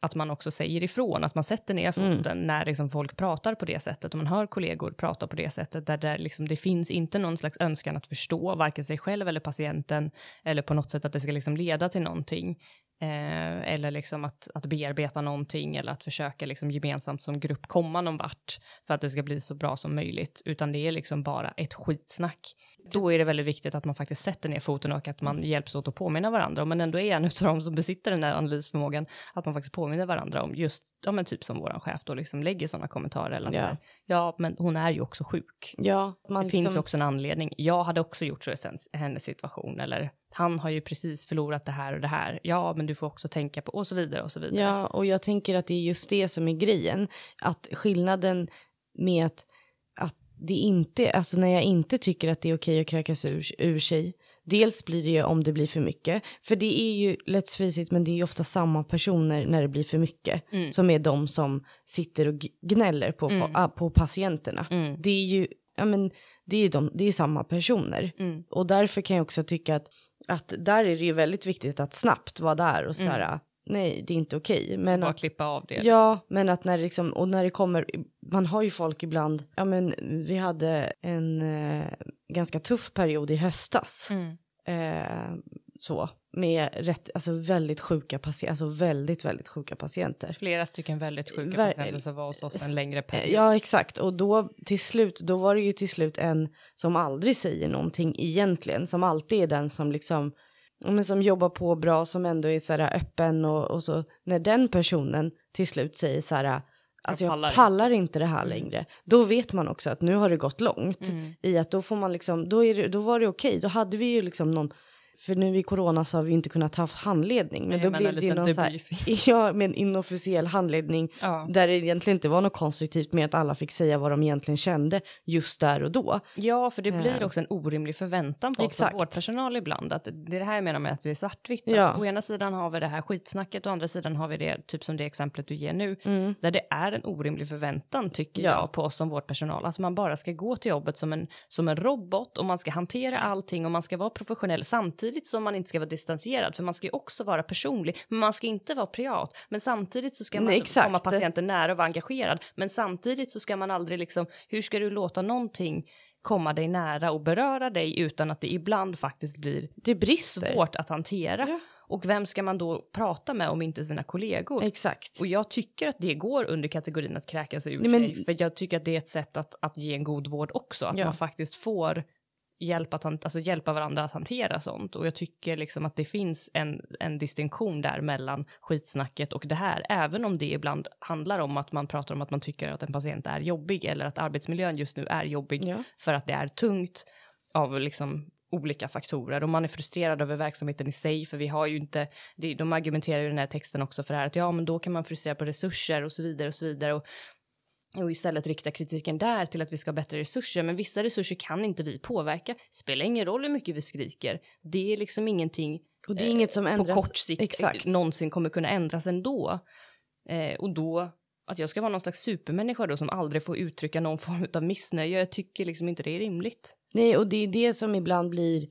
att man också säger ifrån, att man sätter ner Mm. foten när liksom folk pratar på det sättet, och man hör kollegor prata på det sättet, där det, liksom, det finns inte någon slags önskan att förstå varken sig själv eller patienten, eller på något sätt att det ska liksom leda till någonting, eh, eller liksom att, att bearbeta någonting, eller att försöka liksom gemensamt som grupp komma någon vart, för att det ska bli så bra som möjligt, utan det är liksom bara ett skitsnack. Då är det väldigt viktigt att man faktiskt sätter ner foten och att man hjälps åt att påminna varandra. Om man ändå är en av de som besitter den här analysförmågan, att man faktiskt påminner varandra om just, ja men typ som våran chef då liksom lägger sådana kommentarer. Eller Ja. här, ja, men hon är ju också sjuk. Ja, man Det finns liksom- ju också en anledning. Jag hade också gjort så i hennes situation. Eller han har ju precis förlorat det här och det här. Ja, men du får också tänka på och så vidare och så vidare. Ja, och jag tänker att det är just det som är grejen. Att skillnaden med att, att det inte, alltså när jag inte tycker att det är okej att kräkas ur, ur sig. Dels blir det ju om det blir för mycket. För det är ju, let's face it, men det är ju ofta samma personer när det blir för mycket. Mm. Som är de som sitter och gnäller på, Mm. ah, på patienterna. Mm. Det är ju, ja men det är, de, det är samma personer. Mm. Och därför kan jag också tycka att, att där är det ju väldigt viktigt att snabbt vara där och så Mm. här, nej det är inte okej. Men Bara att, klippa av det. Ja, men att när det liksom, och när det kommer, man har ju folk ibland, ja men vi hade en eh, ganska tuff period i höstas. Mm. Eh, så, med rätt, alltså väldigt sjuka patienter, alltså väldigt, väldigt sjuka patienter. Flera stycken väldigt sjuka Ver- patienter som var hos oss en längre period. Ja, exakt. Och då till slut, då var det ju till slut en som aldrig säger någonting egentligen, som alltid är den som liksom, men som jobbar på bra, som ändå är så här öppen och, och så. När den personen till slut säger så här, alltså jag pallar pallar, inte det här Mm. längre, då vet man också att nu har det gått långt. Mm. I att då får man liksom, då, är det, då var det okej, då hade vi ju liksom någon, för nu i corona så har vi inte kunnat ha handledning, men Nej, då blev det ju någon så här, ja, med en inofficiell handledning Ja. där det egentligen inte var något konstruktivt med att alla fick säga vad de egentligen kände just där och då. ja, för det blir Eh. också en orimlig förväntan på oss vårdpersonal ibland. Att det är det här jag menar med att bli svartvitt. Ja. Å ena sidan har vi det här skitsnacket och å andra sidan har vi det, typ som det exemplet du ger nu, Mm. där det är en orimlig förväntan tycker Ja. jag på oss som vårdpersonal. Att man bara ska gå till jobbet som en, som en robot och man ska hantera allting och man ska vara professionell samtidigt som man inte ska vara distanserad för man ska ju också vara personlig men man ska inte vara privat men samtidigt så ska man Nej, komma patienten nära och vara engagerad men samtidigt så ska man aldrig liksom hur ska du låta någonting komma dig nära och beröra dig utan att det ibland faktiskt blir Det brister. svårt att hantera Ja. och vem ska man då prata med om inte sina kollegor Exakt. och jag tycker att det går under kategorin att kräka sig ur Nej, men- sig. För jag tycker att det är ett sätt att, att ge en god vård också. Att Ja. man faktiskt får hjälp att, han- alltså hjälpa varandra att hantera sånt. Och jag tycker liksom att det finns en, en distinktion där mellan skitsnacket och det här. Även om det ibland handlar om att man pratar om att man tycker att en patient är jobbig eller att arbetsmiljön just nu är jobbig Ja. för att det är tungt av liksom olika faktorer och man är frustrerad över verksamheten i sig för vi har ju inte, de argumenterar ju i den här texten också för det här att ja men då kan man frustrera på resurser och så vidare och så vidare och, och istället rikta kritiken där till att vi ska ha bättre resurser men vissa resurser kan inte vi påverka, spelar ingen roll hur mycket vi skriker, det är liksom ingenting Och det är inget som på ändras. kort sikt Exakt. någonsin kommer kunna ändras ändå. Eh, och då, att jag ska vara någon slags supermänniska då som aldrig får uttrycka någon form av missnöje, jag tycker liksom inte det är rimligt. Nej, och det är det som ibland blir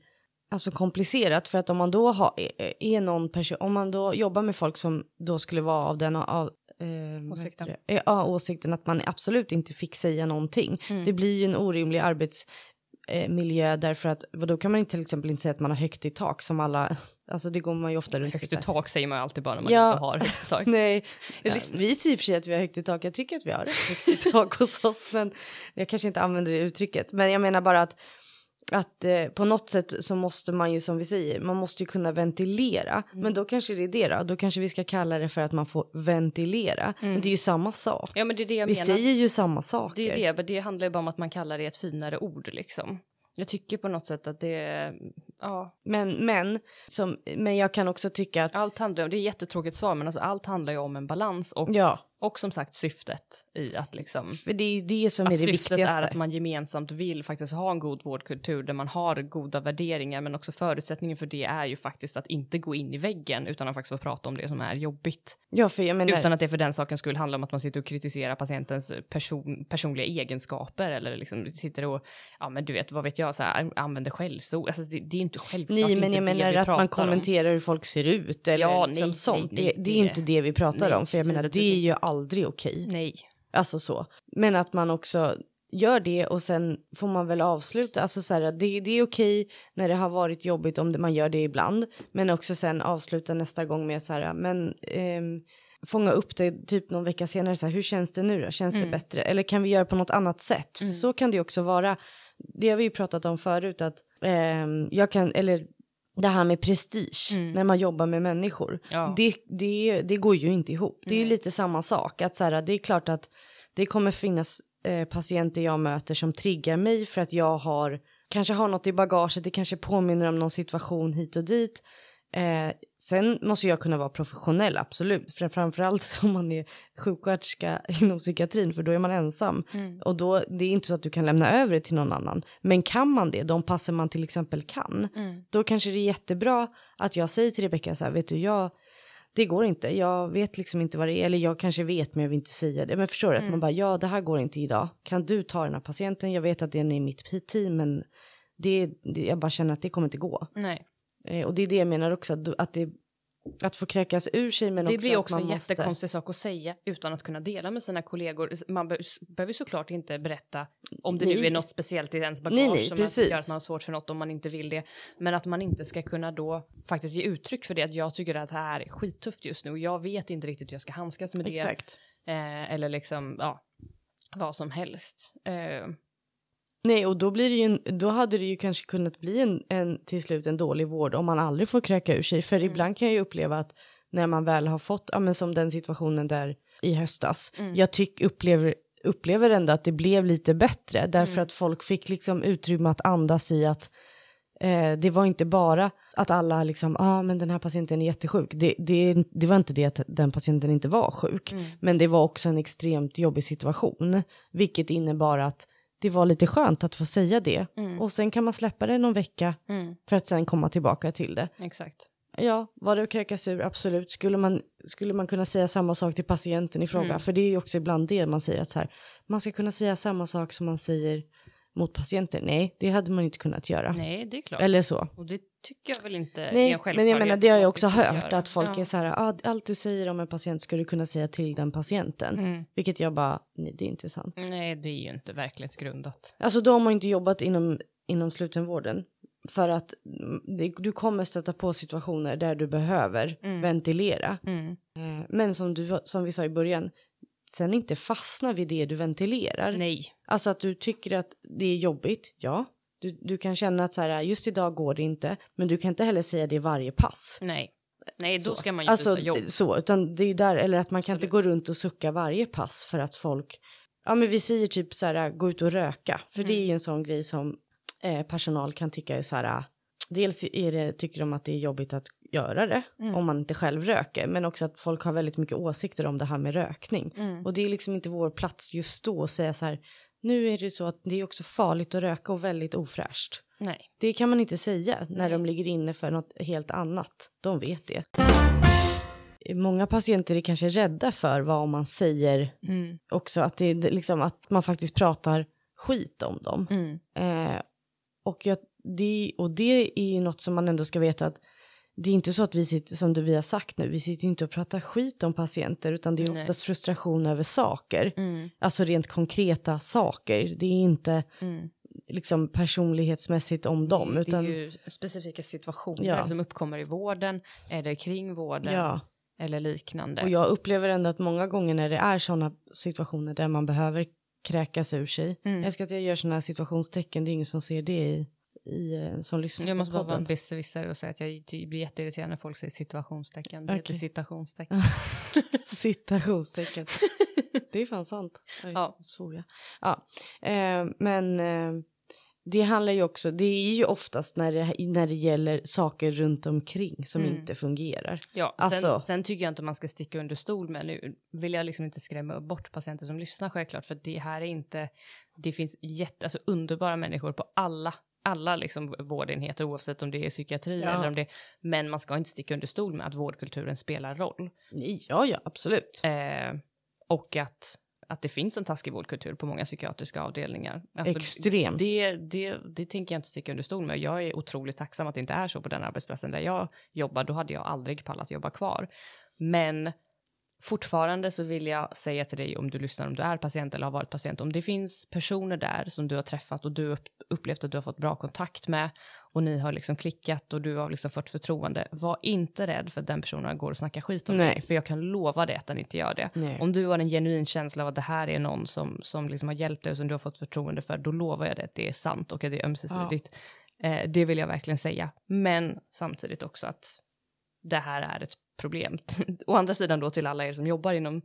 alltså komplicerat för att om man då har, är- är någon person, om man då jobbar med folk som då skulle vara av den av, eh, Åsikten. Eh, Ja, åsikten att man absolut inte fick säga någonting. Mm. Det blir ju en orimlig arbetsmiljö därför att då kan man inte till exempel inte säga att man har högt i tak som alla, alltså det går man ju ofta runt Högt i tak säger man ju alltid bara när man Ja. inte har högt i tak. Nej, ja, vi säger i och för sig att vi har högt i tak. Jag tycker att vi har högt i tak hos oss, men jag kanske inte använder det uttrycket. Men jag menar bara att, att eh, på något sätt så måste man ju som vi säger, man måste ju kunna ventilera. Mm. Men då kanske det är det då, då kanske vi ska kalla det för att man får ventilera. Men det är ju samma sak. Ja men det är det jag Vi menar. säger ju samma saker. Det är det, men det handlar ju bara om att man kallar det ett finare ord liksom. Jag tycker på något sätt att det, ja, Men, men, som, men jag kan också tycka att, allt handlar om, det är jättetråkigt svar, men alltså allt handlar ju om en balans och, ja, och som sagt syftet i att liksom för det är det som är att det syftet viktigaste. är att man gemensamt vill faktiskt ha en god vårdkultur där man har goda värderingar men också förutsättningen för det är ju faktiskt att inte gå in i väggen utan att faktiskt få prata om det som är jobbigt. Ja, för jag menar, Utan att det för den saken skulle handla om att man sitter och kritiserar patientens person, personliga egenskaper eller liksom sitter och, ja men du vet, vad vet jag, så här, använder skällsord. Alltså det, det är inte självklart Nej, men jag menar att man pratar om. kommenterar hur folk ser ut eller Ja, liksom nej, sånt. nej, nej, det, det är inte det vi pratar nej, om, för jag menar det är ju aldrig okej. Nej. Alltså så. Men att man också gör det och sen får man väl avsluta. Alltså så här, det, det är okej när det har varit jobbigt om det, man gör det ibland. Men också sen avsluta nästa gång med så här, men ehm, fånga upp det typ någon vecka senare. Så här, hur känns det nu då? Känns det bättre? Eller kan vi göra på något annat sätt? För så kan det också vara. Det har vi ju pratat om förut att ehm, jag kan, eller det här med prestige när man jobbar med människor. Ja. Det, det, det går ju inte ihop. Det är ju lite samma sak. Att så här, det är klart att det kommer finnas eh, patienter jag möter som triggar mig för att jag har kanske har något i bagaget. Det kanske påminner om någon situation hit och dit. Eh, sen måste jag kunna vara professionell, absolut. För framförallt om man är sjuksköterska inom psykiatrin, för då är man ensam. Mm. Och då, det är inte så att du kan lämna över det till någon annan. Men kan man det, de passer man till exempel kan, Mm. då kanske det är jättebra att jag säger till Rebecka så här, vet du, jag, det går inte, jag vet liksom inte vad det är, eller jag kanske vet men jag vill inte säga det. Men förstår du, att man bara, ja det här går inte idag, kan du ta den här patienten, jag vet att den är i mitt team, men det, det, jag bara känner att det kommer inte gå. Nej. Eh, och det är det jag menar också, att, att, det, att få kräkas ur sig men Det också blir att också en måste... jättekonstig sak att säga utan att kunna dela med sina kollegor. Man be- behöver såklart inte berätta om det nu Nej. är något speciellt i ens bagage Nej, nej, som precis. gör att man har svårt för något om man inte vill det. Men att man inte ska kunna då faktiskt ge uttryck för det. Att jag tycker att det här är skittufft just nu och jag vet inte riktigt hur jag ska handskas med det. Exakt. Eh, eller liksom, ja, vad som helst. Eh, Nej, och då blir det ju, då hade det ju kanske kunnat bli en, en till slut en dålig vård om man aldrig får kräka ur sig. För Mm. ibland kan jag ju uppleva att när man väl har fått, ja men som den situationen där i höstas, Mm. jag tyck, upplever, upplever ändå att det blev lite bättre därför Mm. att folk fick liksom utrymme att andas i att eh, det var inte bara att alla liksom, ja ah, men den här patienten är jättesjuk. Det, det, det var inte det att den patienten inte var sjuk, Mm. men det var också en extremt jobbig situation, vilket innebar att det var lite skönt att få säga det. Mm. Och sen kan man släppa det någon vecka mm, för att sen komma tillbaka till det. exakt. Ja, var det att kräkas ur? Absolut. Skulle man, skulle man kunna säga samma sak till patienten i fråga? Mm. För det är ju också ibland det man säger att så här, man ska kunna säga samma sak som man säger mot patienter. Nej, det hade man inte kunnat göra. Nej, det är klart. Eller så. Och det tycker jag väl inte är Nej, en men jag menar det har jag också hört att folk Ja. är så här, ah, allt du säger om en patient ska du kunna säga till den patienten. Mm. Vilket jag bara, nej det är inte sant. Nej, det är ju inte verklighetsgrundat. Alltså då har man inte jobbat inom, inom slutenvården. För att du kommer stöta på situationer där du behöver Mm. ventilera. Mm. Eh, Men som, du, som vi sa i början, sen inte fastna vid det du ventilerar. Nej. Alltså att du tycker att det är jobbigt, ja. Du, du kan känna att så här, just idag går det inte, men du kan inte heller säga det i varje pass. Nej. Nej, då Så. ska man ju Alltså jobb. så, utan det är där, eller att man kan inte Absolut. gå runt och sucka varje pass för att folk, ja men vi säger typ så här, gå ut och röka, för det är Mm. ju en sån grej som eh, personal kan tycka är så här, dels är det, tycker de att det är jobbigt att göra det Mm. om man inte själv röker, men också att folk har väldigt mycket åsikter om det här med rökning. Mm. Och det är liksom inte vår plats just då att säga så här, nu är det så att det är också farligt att röka och väldigt ofräscht. Nej. Det kan man inte säga när Nej. de ligger inne för något helt annat. De vet det. Många patienter är kanske rädda för vad man säger Mm. också, att, det är liksom, att man faktiskt pratar skit om dem. Mm. Eh, och, jag, det, och det är ju något som man ändå ska veta att det är inte så att vi sitter, som du vi har sagt nu, vi sitter ju inte och pratar skit om patienter utan det är Nej. oftast frustration över saker. Mm. Alltså rent konkreta saker. Det är inte Mm. liksom personlighetsmässigt om dem. det Utan, är ju specifika situationer Ja. som uppkommer i vården eller kring vården ja. eller liknande. Och jag upplever ändå att många gånger när det är sådana situationer där man behöver kräkas ur sig. Mm. Jag älskar att jag gör sådana här situationstecken, det är ingen som ser det i, i eh, som lyssnar Jag måste på bara vara besserwisser och säga att jag blir jätteirriterad när folk säger situationstecken. Det heter Okej. citationstecken. Citationstecken. det är fan sant. Oj, Ja. svor jag. Ja. Eh, men eh, det handlar ju också, det är ju oftast när det, när det gäller saker runt omkring som Mm. inte fungerar. Ja, Alltså- sen, sen tycker jag inte man ska sticka under stol med, nu vill jag liksom inte skrämma bort patienter som lyssnar självklart, för det här är inte, det finns jätte, alltså underbara människor på alla, alla liksom vårdenheter oavsett om det är psykiatri Ja. eller om det, men man ska inte sticka under stol med att vårdkulturen spelar roll. Nej, Ja, ja, absolut. Eh, och att, att det finns en taskig vårdkultur på många psykiatriska avdelningar. Alltså, Extremt. Det, det, det tänker jag inte sticka under stol med. Jag är otroligt tacksam att det inte är så på den arbetsplatsen där jag jobbar. Då hade jag aldrig pallat jobba kvar. Men fortfarande så vill jag säga till dig om du lyssnar, om du är patient eller har varit patient, om det finns personer där som du har träffat och du upp, upplevt att du har fått bra kontakt med och ni har liksom klickat och du har liksom fått förtroende, var inte rädd för att den personen går och snackar skit om Nej. dig, för jag kan lova dig att den inte gör det. Nej. Om du har en genuin känsla av att det här är någon som, som liksom har hjälpt dig och som du har fått förtroende för, då lovar jag dig att det är sant och att det är ömsesidigt. Eh, det vill jag verkligen säga. Men samtidigt också att det här är ett problem. Å andra sidan då till alla er som jobbar inom,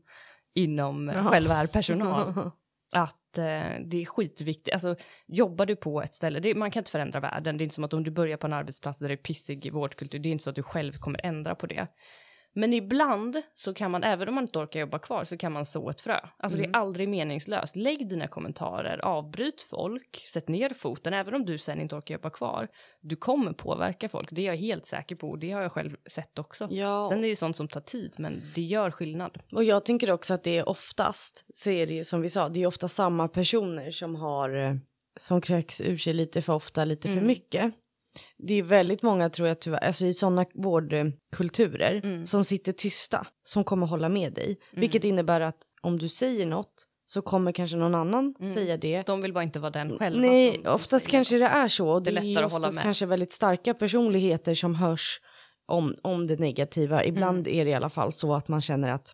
inom eh, Ja. själva personal. att eh, det är skitviktigt. Alltså, jobbar du på ett ställe, det, man kan inte förändra världen. Det är inte som att om du börjar på en arbetsplats där det är pissig vårdkultur, det är inte så att du själv kommer ändra på det. Men ibland så kan man, även om man inte orkar jobba kvar, så kan man så ett frö. Alltså Mm. det är aldrig meningslöst. Lägg dina kommentarer, avbryt folk, sätt ner foten, även om du sen inte orkar jobba kvar. Du kommer påverka folk, det är jag helt säker på, och det har jag själv sett också. Ja, Sen är det sånt som tar tid, men det gör skillnad. och jag tänker också att det är oftast, så är det ju som vi sa, det är ofta samma personer som har, eh, som kräks ur sig lite för ofta, lite för Mm. mycket. Det är väldigt många tror jag tyvärr, alltså i sådana vårdkulturer Mm. som sitter tysta, som kommer hålla med dig. Vilket innebär att om du säger något så kommer kanske någon annan Mm. säga det. De vill bara inte vara den själva. Nej, som, som oftast kanske det är så. och Det Det är lättare att hålla med. kanske väldigt starka personligheter som hörs om, om det negativa. Ibland Mm. är det i alla fall så att man känner att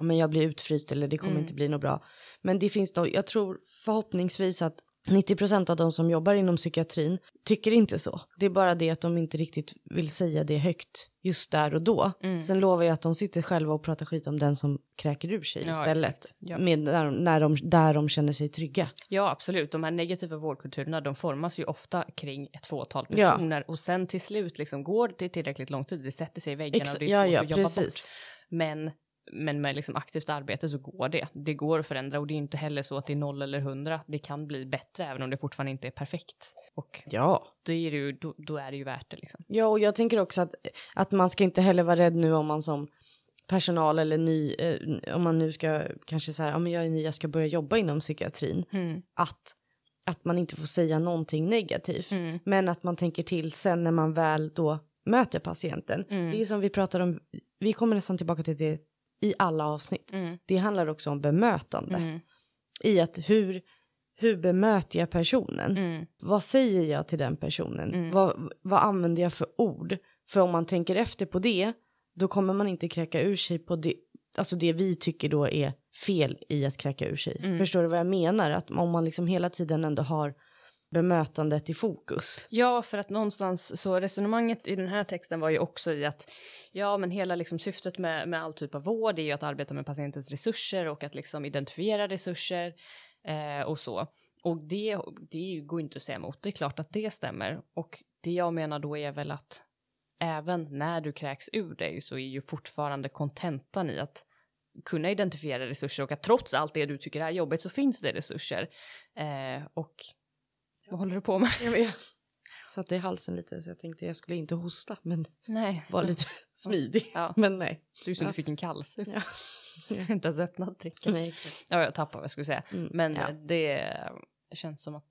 men jag blir utfryst eller det kommer Mm. inte bli något bra. Men det finns då, jag tror förhoppningsvis att 90% av de som jobbar inom psykiatrin tycker inte så. Det är bara det att de inte riktigt vill säga det högt just där och då. Mm. Sen lovar jag att de sitter själva och pratar skit om den som kräker ur sig Ja, istället. Ja. Med, när, när de, där de känner sig trygga. Ja, absolut. De här negativa vårdkulturerna, de formas ju ofta kring ett fåtal Ja. personer och sen till slut liksom går det tillräckligt lång tid, det sätter sig i väggarna Ex- och det är ja, svårt ja, att jobba precis. bort. Men, men med liksom aktivt arbete så går det. Det går att förändra och det är inte heller så att det är noll eller hundra. Det kan bli bättre även om det fortfarande inte är perfekt. Och Ja. då är det ju, då, då är det ju värt det liksom. Ja, och jag tänker också att, att man ska inte heller vara rädd nu om man som personal eller ny, eh, om man nu ska kanske säga, ja men jag är ny, jag ska börja jobba inom psykiatrin, Mm. att, att man inte får säga någonting negativt, Mm. men att man tänker till sen när man väl då möter patienten. Mm. Det är som vi pratar om, vi kommer nästan tillbaka till det i alla avsnitt. Mm. Det handlar också om bemötande, Mm. i att hur, hur bemöter jag personen? Mm. vad säger jag till den personen? Mm. Vad, vad använder jag för ord? För om man tänker efter på det, då kommer man inte kräka ur sig på det, alltså det vi tycker då är fel i att kräka ur sig. Mm. Förstår du vad jag menar? Att om man liksom hela tiden ändå har bemötandet i fokus. Ja, för att någonstans så resonemanget i den här texten var ju också i att ja, men hela liksom syftet med, med all typ av vård är ju att arbeta med patientens resurser och att liksom identifiera resurser eh, och så. Och det, det går inte att säga emot. Det är klart att det stämmer. Och det jag menar då är väl att även när du kräks ur dig så är ju fortfarande kontentan i att kunna identifiera resurser och att trots allt det du tycker är jobbigt så finns det resurser. Eh, och vad håller du på med? Jag vet. Satte i halsen lite så jag tänkte jag skulle inte hosta men Nej. var lite smidig. Ja. Men nej. Det är som Ja. du fick en kallsup. Ja. Jag har inte ens öppnat dricken. nej. Ja, jag tappade vad jag skulle säga. Mm, Men ja. det känns som att...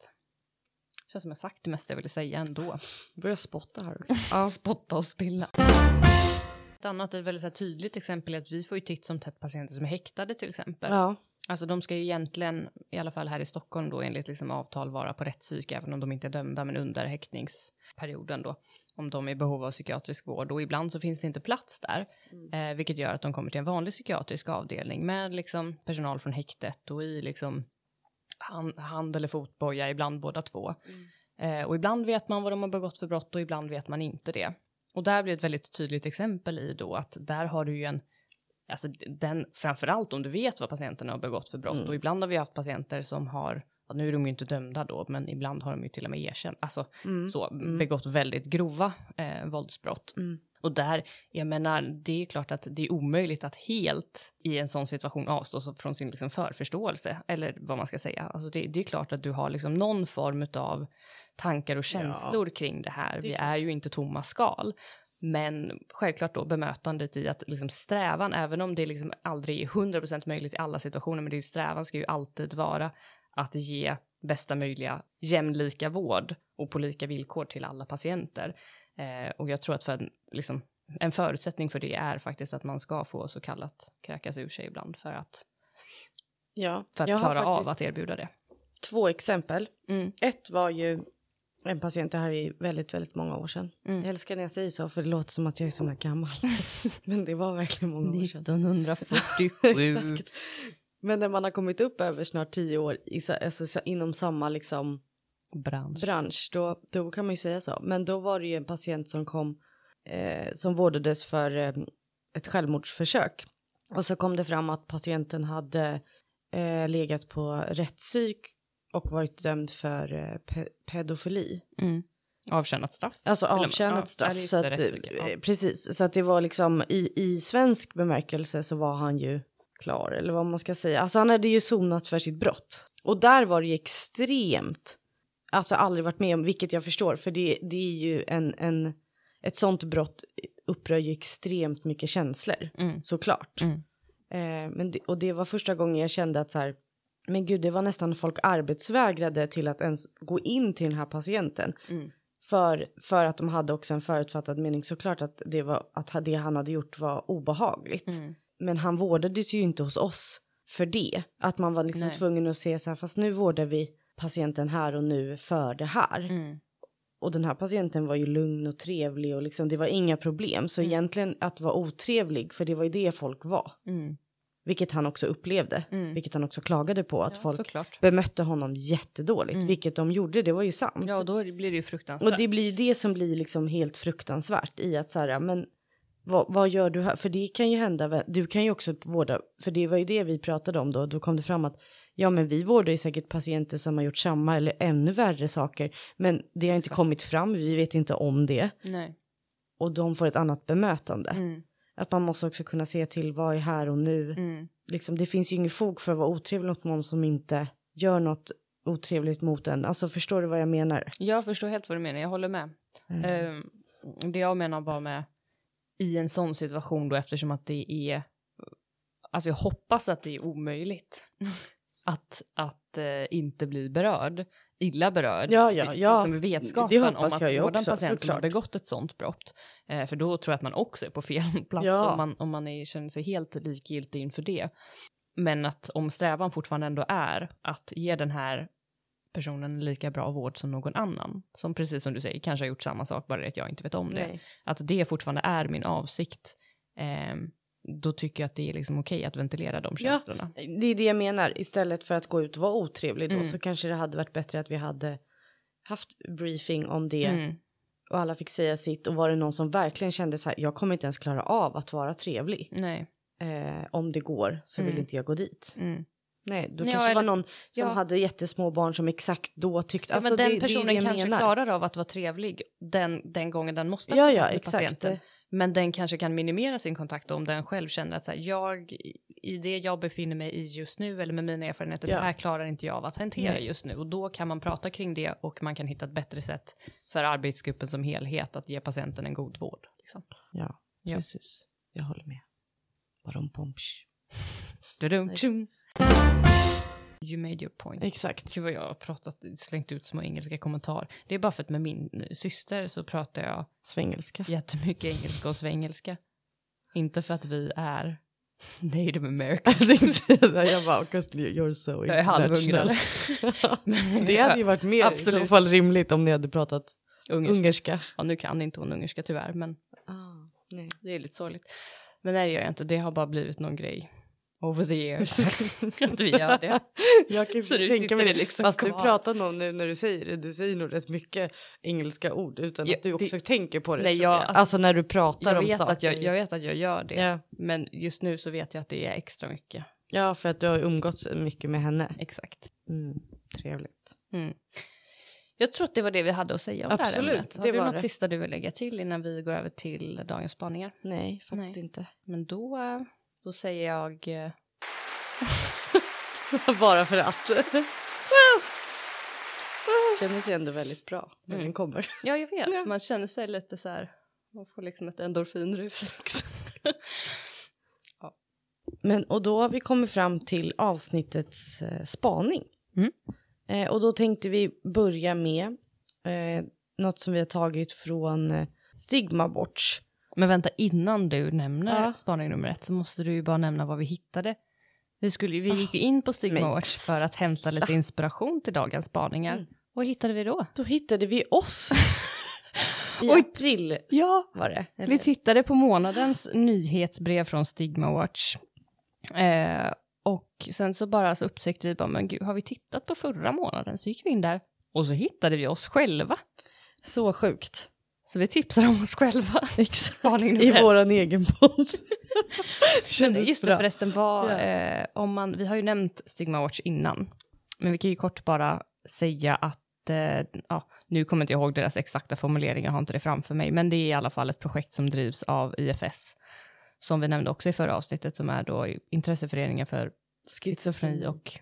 Det känns som jag sagt det mesta jag ville säga ändå. Börjar spotta här också. Ja. Spotta och spilla. Ett annat ett väldigt så här tydligt exempel är att vi får ju titt som tätt patienter som är häktade till exempel. ja. Alltså de ska ju egentligen, i alla fall här i Stockholm då enligt liksom avtal vara på rättspsyk även om de inte är dömda men under häktningsperioden då. Om de är i behov av psykiatrisk vård och ibland så finns det inte plats där. Eh, vilket gör att de kommer till en vanlig psykiatrisk avdelning med liksom personal från häktet och i liksom hand, hand eller fotboja, ibland båda två. Eh, och ibland vet man vad de har begått för brott och ibland vet man inte det. Och där blir ett väldigt tydligt exempel i då att där har du ju en Alltså den, framförallt om du vet vad patienterna har begått för brott. Mm. Och ibland har vi haft patienter som har, ja, nu är de ju inte dömda då, men ibland har de ju till och med erkänt, alltså Mm. så, Mm. begått väldigt grova eh, våldsbrott. Mm. Och där, jag menar, det är klart att det är omöjligt att helt i en sån situation avstå från sin liksom förförståelse, eller vad man ska säga. Alltså det, det är klart att du har liksom någon form av tankar och känslor kring det här. Det är Vi klart. är ju inte tomma skal. Men självklart då bemötandet i att liksom strävan, även om det liksom aldrig är 100% möjligt i alla situationer, men det är strävan ska ju alltid vara att ge bästa möjliga jämlika vård och på lika villkor till alla patienter. Eh, och jag tror att för en, liksom, en förutsättning för det är faktiskt att man ska få så kallat kräkas ur sig ibland för att, Ja. för att klara av att erbjuda det. Två exempel. Mm, Ett var ju en patient, det här är väldigt, väldigt många år sedan. mm. Jag älskar när jag säger så för det låter som att jag är så gammal. Men det var verkligen många år sedan. 1947. Exakt. Men när man har kommit upp över snart tio år i, alltså, så- inom samma liksom, Bransch. bransch, då, då kan man ju säga så. Men då var det ju en patient som kom, eh, som vårdades för eh, ett självmordsförsök. Och så kom det fram att patienten hade eh, legat på rättspsyk och varit dömd för eh, pe pedofili. Mm. Avtjänat straff. Alltså avtjänat straff. ja, så det, att, ja. Precis, så att det var liksom i, i svensk bemärkelse så var han ju klar, eller vad man ska säga. Alltså han hade ju sonat för sitt brott. Och där var det ju extremt, alltså aldrig varit med om, vilket jag förstår, för det, det är ju en, en, ett sånt brott upprör ju extremt mycket känslor, Mm. såklart. Mm. Eh, men det, och det var första gången jag kände att så här, men gud, det var nästan folk arbetsvägrade till att ens gå in till den här patienten. Mm. För, för att de hade också en förutfattad mening såklart att det, var, att det han hade gjort var obehagligt. Mm. Men han vårdades ju inte hos oss för det. Att man var liksom Nej. tvungen att se så här, fast nu vårdar vi patienten här och nu för det här. Mm. Och den här patienten var ju lugn och trevlig och liksom det var inga problem. Så Mm. egentligen att vara otrevlig, för det var ju det folk var. Vilket han också upplevde. Mm. Vilket han också klagade på att Ja, folk såklart. bemötte honom jättedåligt. Mm. Vilket de gjorde, det var ju sant. Ja, och då blir det ju fruktansvärt. Och det blir det som blir liksom helt fruktansvärt i att så här, men vad, vad gör du här? För det kan ju hända, du kan ju också vårda, för det var ju det vi pratade om då, då kom det fram att ja men vi vårdar ju säkert patienter som har gjort samma eller ännu värre saker, men det har inte Exakt. kommit fram, vi vet inte om det Nej. och de får ett annat bemötande. Mm. Att man måste också kunna se till vad är här och nu. Mm. Liksom, det finns ju inget fog för att vara otrevlig mot någon som inte gör något otrevligt mot en. Alltså förstår du vad jag menar? Jag förstår helt vad du menar, jag håller med. Mm. Ehm, det jag menar bara med i en sån situation då eftersom att det är, alltså jag hoppas att det är omöjligt att, att eh, inte bli berörd, illa berörd. Ja, ja, Det- ja. Det vetskapen om att en också, patient som har begått ett sånt brott. Eh, för då tror jag att man också är på fel plats Ja. om man, om man är, känner sig helt likgiltig inför det. Men att om strävan fortfarande ändå är att ge den här personen lika bra vård som någon annan, som precis som du säger kanske har gjort samma sak, bara det att jag inte vet om det. Nej. Att det fortfarande är min avsikt, ehm, då tycker jag att det är liksom okej att ventilera de Ja. känslorna. Det är det jag menar, istället för att gå ut och vara otrevlig då Mm. så kanske det hade varit bättre att vi hade haft briefing om det Mm. och alla fick säga sitt och var det någon som verkligen kände så här, jag kommer inte ens klara av att vara trevlig. Nej. Eh, om det går så vill Mm. inte jag gå dit. Mm. Nej, då Ja, kanske det var någon som ja. hade jättesmå barn som exakt då tyckte, Ja, alltså men den det, personen det kanske menar. klarar av att vara trevlig den, den gången den måste Ja, ja, exakt. patienten. Men den kanske kan minimera sin kontakt om den själv känner att så här, jag, i det jag befinner mig i just nu eller med mina erfarenheter, Ja. det här klarar inte jag av att hantera Nej. just nu. Och då kan man prata kring det och man kan hitta ett bättre sätt för arbetsgruppen som helhet att ge patienten en god vård. Liksom. Ja, Ja. precis. Jag håller med. Bara pomps. You made your point. Exakt. Gud vad jag har pratat, slängt ut små engelska kommentarer. Det är bara för att med min syster så pratar jag Svengelska. jättemycket engelska och svengelska. Inte för att vi är native american. Jag bara, 'cause you're so Jag är halvungrare. international. Det hade ju varit mer i Absolut. så fall rimligt om ni hade pratat Ungerska. ungerska. Ja, nu kan inte hon ungerska tyvärr, men Ah, det är lite sorgligt. Men nej, det gör jag inte. Det har bara blivit någon grej over the years. att vi gör det. Jag kan Så tänka mig det det. liksom Fast du kvar. pratar nog nu när du säger det, du säger nog rätt mycket engelska ord utan Ja, att du det- också tänker på det. Nej, jag- jag. alltså- alltså, när du pratar Jag om saker. att jag, jag vet att jag gör det. Ja. Men just nu så vet jag att det är extra mycket. ja, för att du har umgåtts mycket med henne. Exakt. Mm, trevligt. Mm. Jag tror att det var det vi hade att säga om det här Absolut, ämnet. Har det du något det. sista du vill lägga till innan vi går över till dagens spaningar? Nej, faktiskt Nej. inte. Men då, eh, då säger jag... eh, Bara för att. Känner sig ändå väldigt bra när Mm. den kommer. Ja, jag vet. Ja. Man känner sig lite så här... Man får liksom ett endorfinrus. Men och då har vi kommit fram till avsnittets eh, spaning. Mm. Eh, och då tänkte vi börja med eh, något som vi har tagit från eh, Stigma Watch. Men vänta, innan du nämner Ja. spaning nummer ett så måste du ju bara nämna vad vi hittade. Vi, skulle, vi gick ju in på Stigma Watch för att hämta lite inspiration till dagens spaningar. Mm. Vad hittade vi då? Då hittade vi oss. I Oj. april Ja, var det. eller? Vi tittade på månadens nyhetsbrev från Stigma Watch. Eh, och sen så bara så upptäckte vi bara, men gud, har vi tittat på förra månaden? Så gick vi in där och så hittade vi oss själva. Så sjukt. Så vi tipsade om oss själva. I våran egen podd. Just det förresten, vad, Ja. eh, om man, vi har ju nämnt Stigma Watch innan, men vi kan ju kort bara säga att, eh, ja, nu kommer inte jag ihåg deras exakta formuleringar, jag har inte det framför mig, men det är i alla fall ett projekt som drivs av IFS, som vi nämnde också i förra avsnittet, som är då intresseföreningen för schizofreni och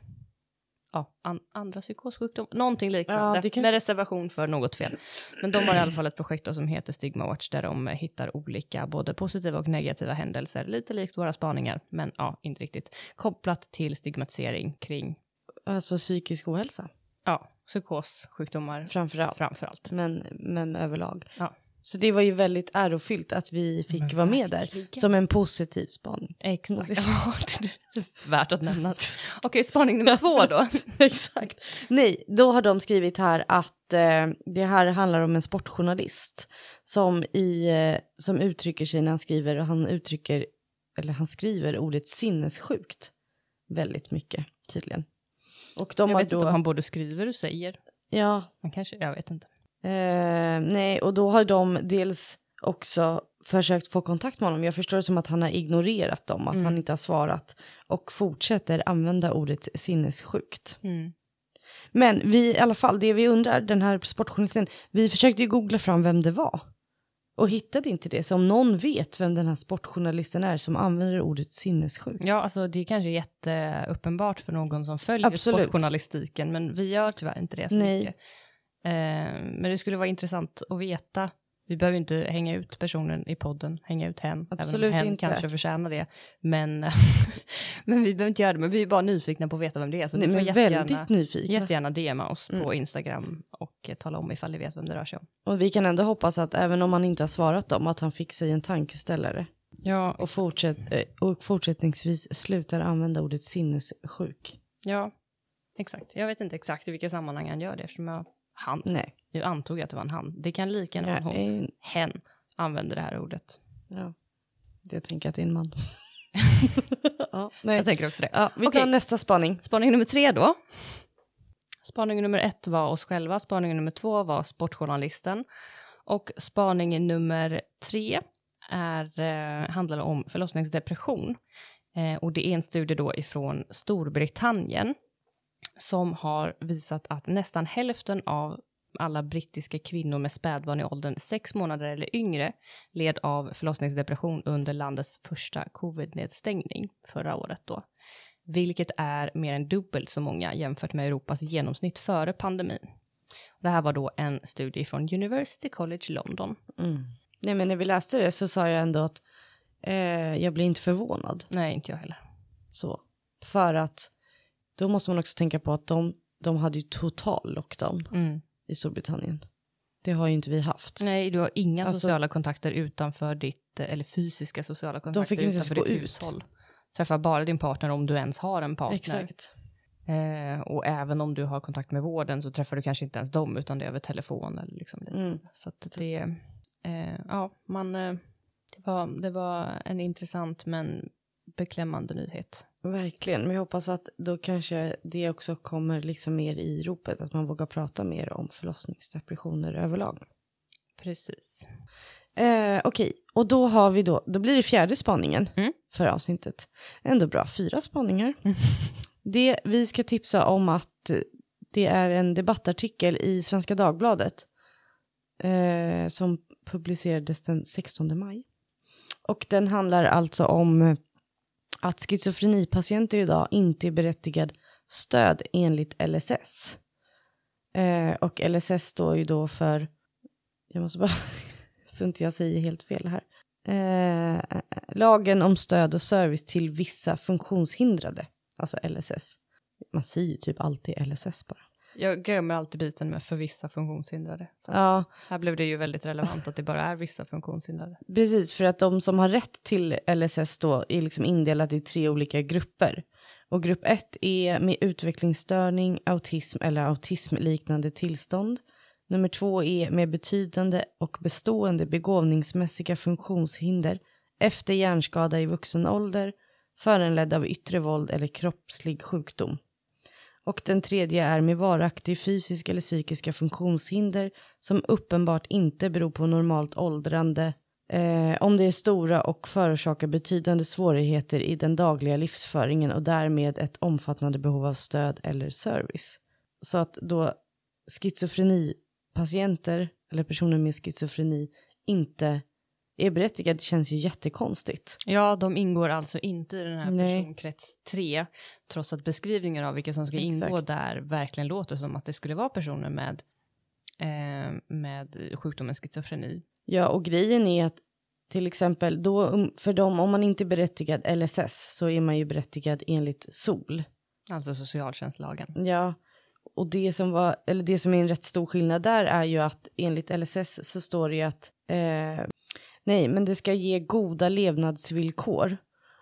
ja, an, andra psykossjukdom, någonting liknande, Ja, kan- med reservation för något fel. Men de har i alla fall ett projekt som heter Stigma Watch, där de hittar olika, både positiva och negativa händelser, lite likt våra spaningar, men ja, inte riktigt, kopplat till stigmatisering kring, Alltså psykisk ohälsa ja, psykossjukdomar framför allt. framför allt. Men, men överlag. Ja. Så det var ju väldigt ärofyllt att vi fick Men vara med där. Som en positiv spaning. Exakt. Ja, värt att nämna. Okej, spaning nummer två då. Exakt. Nej, då har de skrivit här att eh, det här handlar om en sportjournalist som, i, eh, som uttrycker sig när han skriver, och han uttrycker, eller han skriver ordet sinnessjukt väldigt mycket tydligen. Och de jag vet då, inte om han både skriver och säger. ja, Man kanske, jag vet inte. Eh, nej, och då har de dels också försökt få kontakt med honom. Jag förstår det som att han har ignorerat dem, att Mm. han inte har svarat och fortsätter använda ordet sinnessjukt. Mm. Men vi, i alla fall, det vi undrar, den här sportjournalisten, vi försökte ju googla fram vem det var och hittade inte det. Så om någon vet vem den här sportjournalisten är som använder ordet sinnessjuk. Ja, alltså det är kanske jätteuppenbart för någon som följer Absolut. sportjournalistiken, men vi gör tyvärr inte det så Nej. mycket. Eh, men det skulle vara intressant att veta. Vi behöver inte hänga ut personen i podden, hänga ut hen, även Absolut om hen inte. kanske förtjänar det. Men, men vi behöver inte göra det, men vi är bara nyfikna på att veta vem det är. Så Nej, ni får jättegärna, väldigt nyfikna. jättegärna DMa oss på Mm. Instagram och eh, tala om ifall ni vet vem det rör sig om. Och vi kan ändå hoppas att även om han inte har svarat dem, att han fick sig en tankeställare. Ja, Och, fortsätt, eh, och fortsättningsvis slutar använda ordet sinnessjuk. ja, exakt. Jag vet inte exakt i vilka sammanhang han gör det, eftersom jag, han, Nej. jag antog att det var en han. Det kan lika gärna vara Ja, en hon. hen använder det här ordet. ja. Jag tänker att det är en man. ja, nej. Jag tänker också det. Ja, vi tar Okej. nästa spaning. Spaning nummer tre då. Spaning nummer ett var oss själva, spaning nummer två var sportjournalisten. Och spaning nummer tre är, eh, handlar om förlossningsdepression. Eh, och det är en studie då ifrån Storbritannien som har visat att nästan hälften av alla brittiska kvinnor med spädbarn i åldern sex månader eller yngre led av förlossningsdepression under landets första covid-nedstängning förra året då. Vilket är mer än dubbelt så många jämfört med Europas genomsnitt före pandemin. Det här var då en studie från University College London. Mm. Nej, men när vi läste det så sa jag ändå att eh, jag blir inte förvånad. Nej, inte jag heller. Så. För att då måste man också tänka på att de, de hade ju total lockdown Mm. i Storbritannien. Det har ju inte vi haft. Nej, du har inga Alltså- sociala kontakter utanför ditt, eller fysiska sociala kontakter fick inte utanför ditt ut. hushåll. Träffa bara din partner om du ens har en partner. Exakt. Eh, och även om du har kontakt med vården så träffar du kanske inte ens dem utan det är över telefon eller liksom Mm. Så att det, eh, ja, man, eh, det, var, det var en intressant men beklämmande nyhet. Verkligen, men jag hoppas att då kanske det också kommer liksom mer i ropet, att man vågar prata mer om förlossningsdepressioner överlag. Precis. Eh, Okej, och då har vi då, då blir det fjärde spaningen Mm. för avsnittet. Ändå bra, fyra spaningar. Mm. Det, vi ska tipsa om att det är en debattartikel i Svenska Dagbladet eh, som publicerades den 16 maj. Och den handlar alltså om att schizofrenipatienter idag inte är berättigad stöd enligt LSS. Eh, och LSS står ju då för, jag måste bara, så inte jag säger helt fel här. Eh, lagen om stöd och service till vissa funktionshindrade, alltså LSS. Man säger ju typ alltid LSS bara. Jag glömmer alltid biten med för vissa funktionshindrade. För Ja, Här blev det ju väldigt relevant att det bara är vissa funktionshindrade. Precis, för att de som har rätt till LSS då är liksom indelat i tre olika grupper. Och grupp ett är med utvecklingsstörning, autism eller autismliknande tillstånd. Nummer två är med betydande och bestående begåvningsmässiga funktionshinder efter hjärnskada i vuxen ålder, föranledd av yttre våld eller kroppslig sjukdom. Och den tredje är med varaktig fysisk eller psykiska funktionshinder som uppenbart inte beror på normalt åldrande eh, om det är stora och förorsakar betydande svårigheter i den dagliga livsföringen och därmed ett omfattande behov av stöd eller service. Så att då schizofrenipatienter eller personer med schizofreni inte är berättigade känns ju jättekonstigt. Ja, de ingår alltså inte i den här Nej. personkrets 3, trots att beskrivningen av vilka som ska ingå Exakt. där verkligen låter som att det skulle vara personer med, eh, med sjukdomen schizofreni. Ja, och grejen är att till exempel då um, för dem, om man inte är berättigad LSS så är man ju berättigad enligt SOL. Alltså socialtjänstlagen. Ja, och det som var, eller det som är en rätt stor skillnad där är ju att enligt LSS så står det ju att eh, nej, men det ska ge goda levnadsvillkor.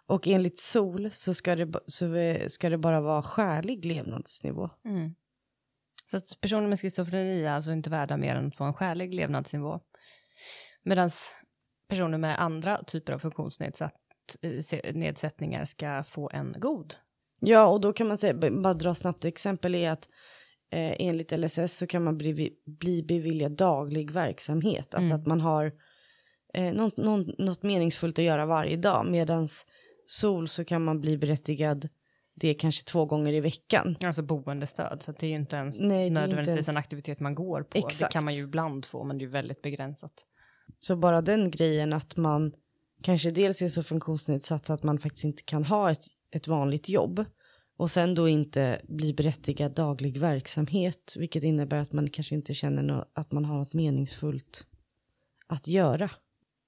Och enligt SOL så ska det, så eh, ska det bara vara skälig levnadsnivå. Mm. Så att personer med schizofreni är alltså inte värda mer än att få en skälig levnadsnivå. Medan personer med andra typer av funktionsnedsättningar ska få en god. Ja, och då kan man säga, bara dra snabbt exempel är att eh, enligt LSS så kan man bli, bli beviljad daglig verksamhet. Alltså Mm. att man har eh, något, något, något meningsfullt att göra varje dag. Medans SOL så kan man bli berättigad det kanske två gånger i veckan. Alltså boendestöd, så det är ju inte ens Nej, det nödvändigtvis ens- en aktivitet man går på. Det Exakt. kan man ju ibland få, men det är ju väldigt begränsat. Så bara den grejen att man kanske dels är så funktionsnedsatt att man faktiskt inte kan ha ett, ett vanligt jobb. Och sen då inte bli berättigad daglig verksamhet. Vilket innebär att man kanske inte känner nå- att man har något meningsfullt att göra.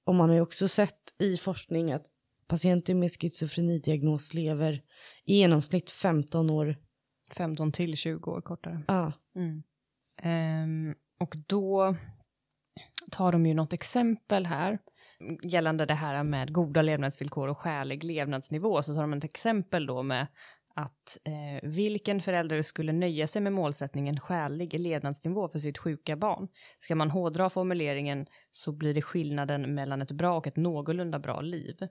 Och man har ju också sett i forskning att patienter med schizofrenidiagnos lever i genomsnitt 15 år. 15 till 20 år kortare. Ah, Mm. Ehm, och då tar de ju något exempel här gällande det här med goda levnadsvillkor och skälig levnadsnivå. Så tar de ett exempel då med att eh, vilken förälder skulle nöja sig med målsättningen skälig levnadsnivå för sitt sjuka barn? Ska man hårdra formuleringen så blir det skillnaden mellan ett bra och ett någorlunda bra liv.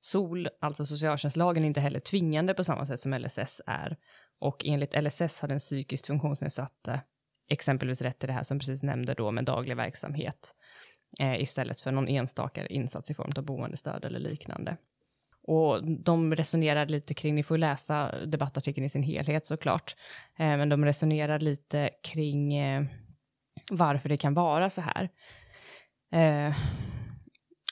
SOL, alltså socialtjänstlagen, är inte heller tvingande på samma sätt som LSS är. Och enligt LSS har den psykiskt funktionsnedsatte exempelvis rätt till det här som precis nämnde då med daglig verksamhet eh, istället för någon enstaka insats i form av boendestöd eller liknande. Och de resonerar lite kring, ni får läsa debattartikeln i sin helhet såklart, eh, men de resonerar lite kring eh, varför det kan vara så här. Eh,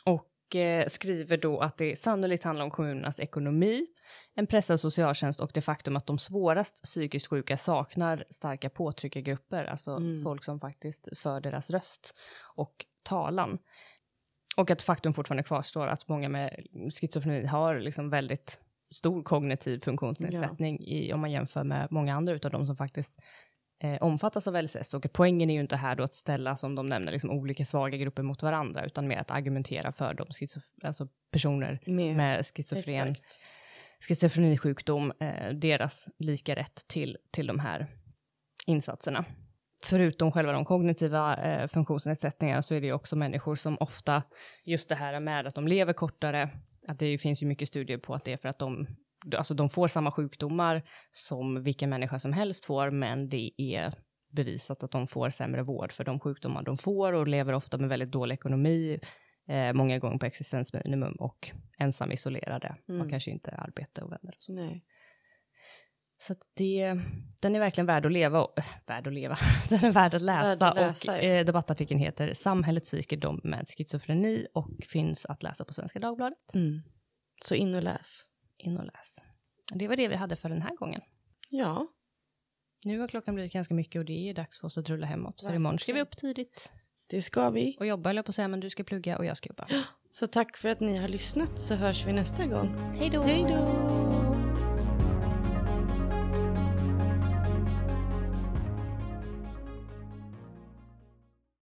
och eh, skriver då att det sannolikt handlar om kommunernas ekonomi, en pressad socialtjänst och det faktum att de svårast psykiskt sjuka saknar starka påtryckargrupper, alltså Mm. folk som faktiskt för deras röst och talan. Och att faktum fortfarande kvarstår att många med schizofreni har liksom väldigt stor kognitiv funktionsnedsättning i, om man jämför med många andra utav de som faktiskt eh, omfattas av LSS. Och poängen är ju inte här då att ställa, som de nämner, liksom olika svaga grupper mot varandra, utan mer att argumentera för de alltså personer med, med schizofren, exakt. schizofrenisjukdom, eh, deras lika rätt till, till de här insatserna. Förutom själva de kognitiva eh, funktionsnedsättningarna så är det ju också människor som ofta, just det här med att de lever kortare, att det finns ju mycket studier på att det är för att de, alltså de får samma sjukdomar som vilken människa som helst får, men det är bevisat att de får sämre vård för de sjukdomar de får och lever ofta med väldigt dålig ekonomi, eh, många gånger på existensminimum och ensam isolerade Mm. och kanske inte arbete och vänner. Och. Nej. Så det, den är verkligen värd att leva, och, äh, värd att leva, den är värd att läsa, Värd att läsa, och ja. eh, debattartikeln heter Samhället sviker dem med schizofreni och finns att läsa på Svenska Dagbladet. Mm. Så in och läs. In och läs. Det var det vi hade för den här gången. Ja, Nu har klockan blivit ganska mycket och det är dags för oss att rulla hemåt. För imorgon ska vi upp tidigt det ska vi. och jobba, eller på att säga, men du ska plugga och jag ska jobba. Så tack för att ni har lyssnat så hörs vi nästa gång. Hej då! Hej då!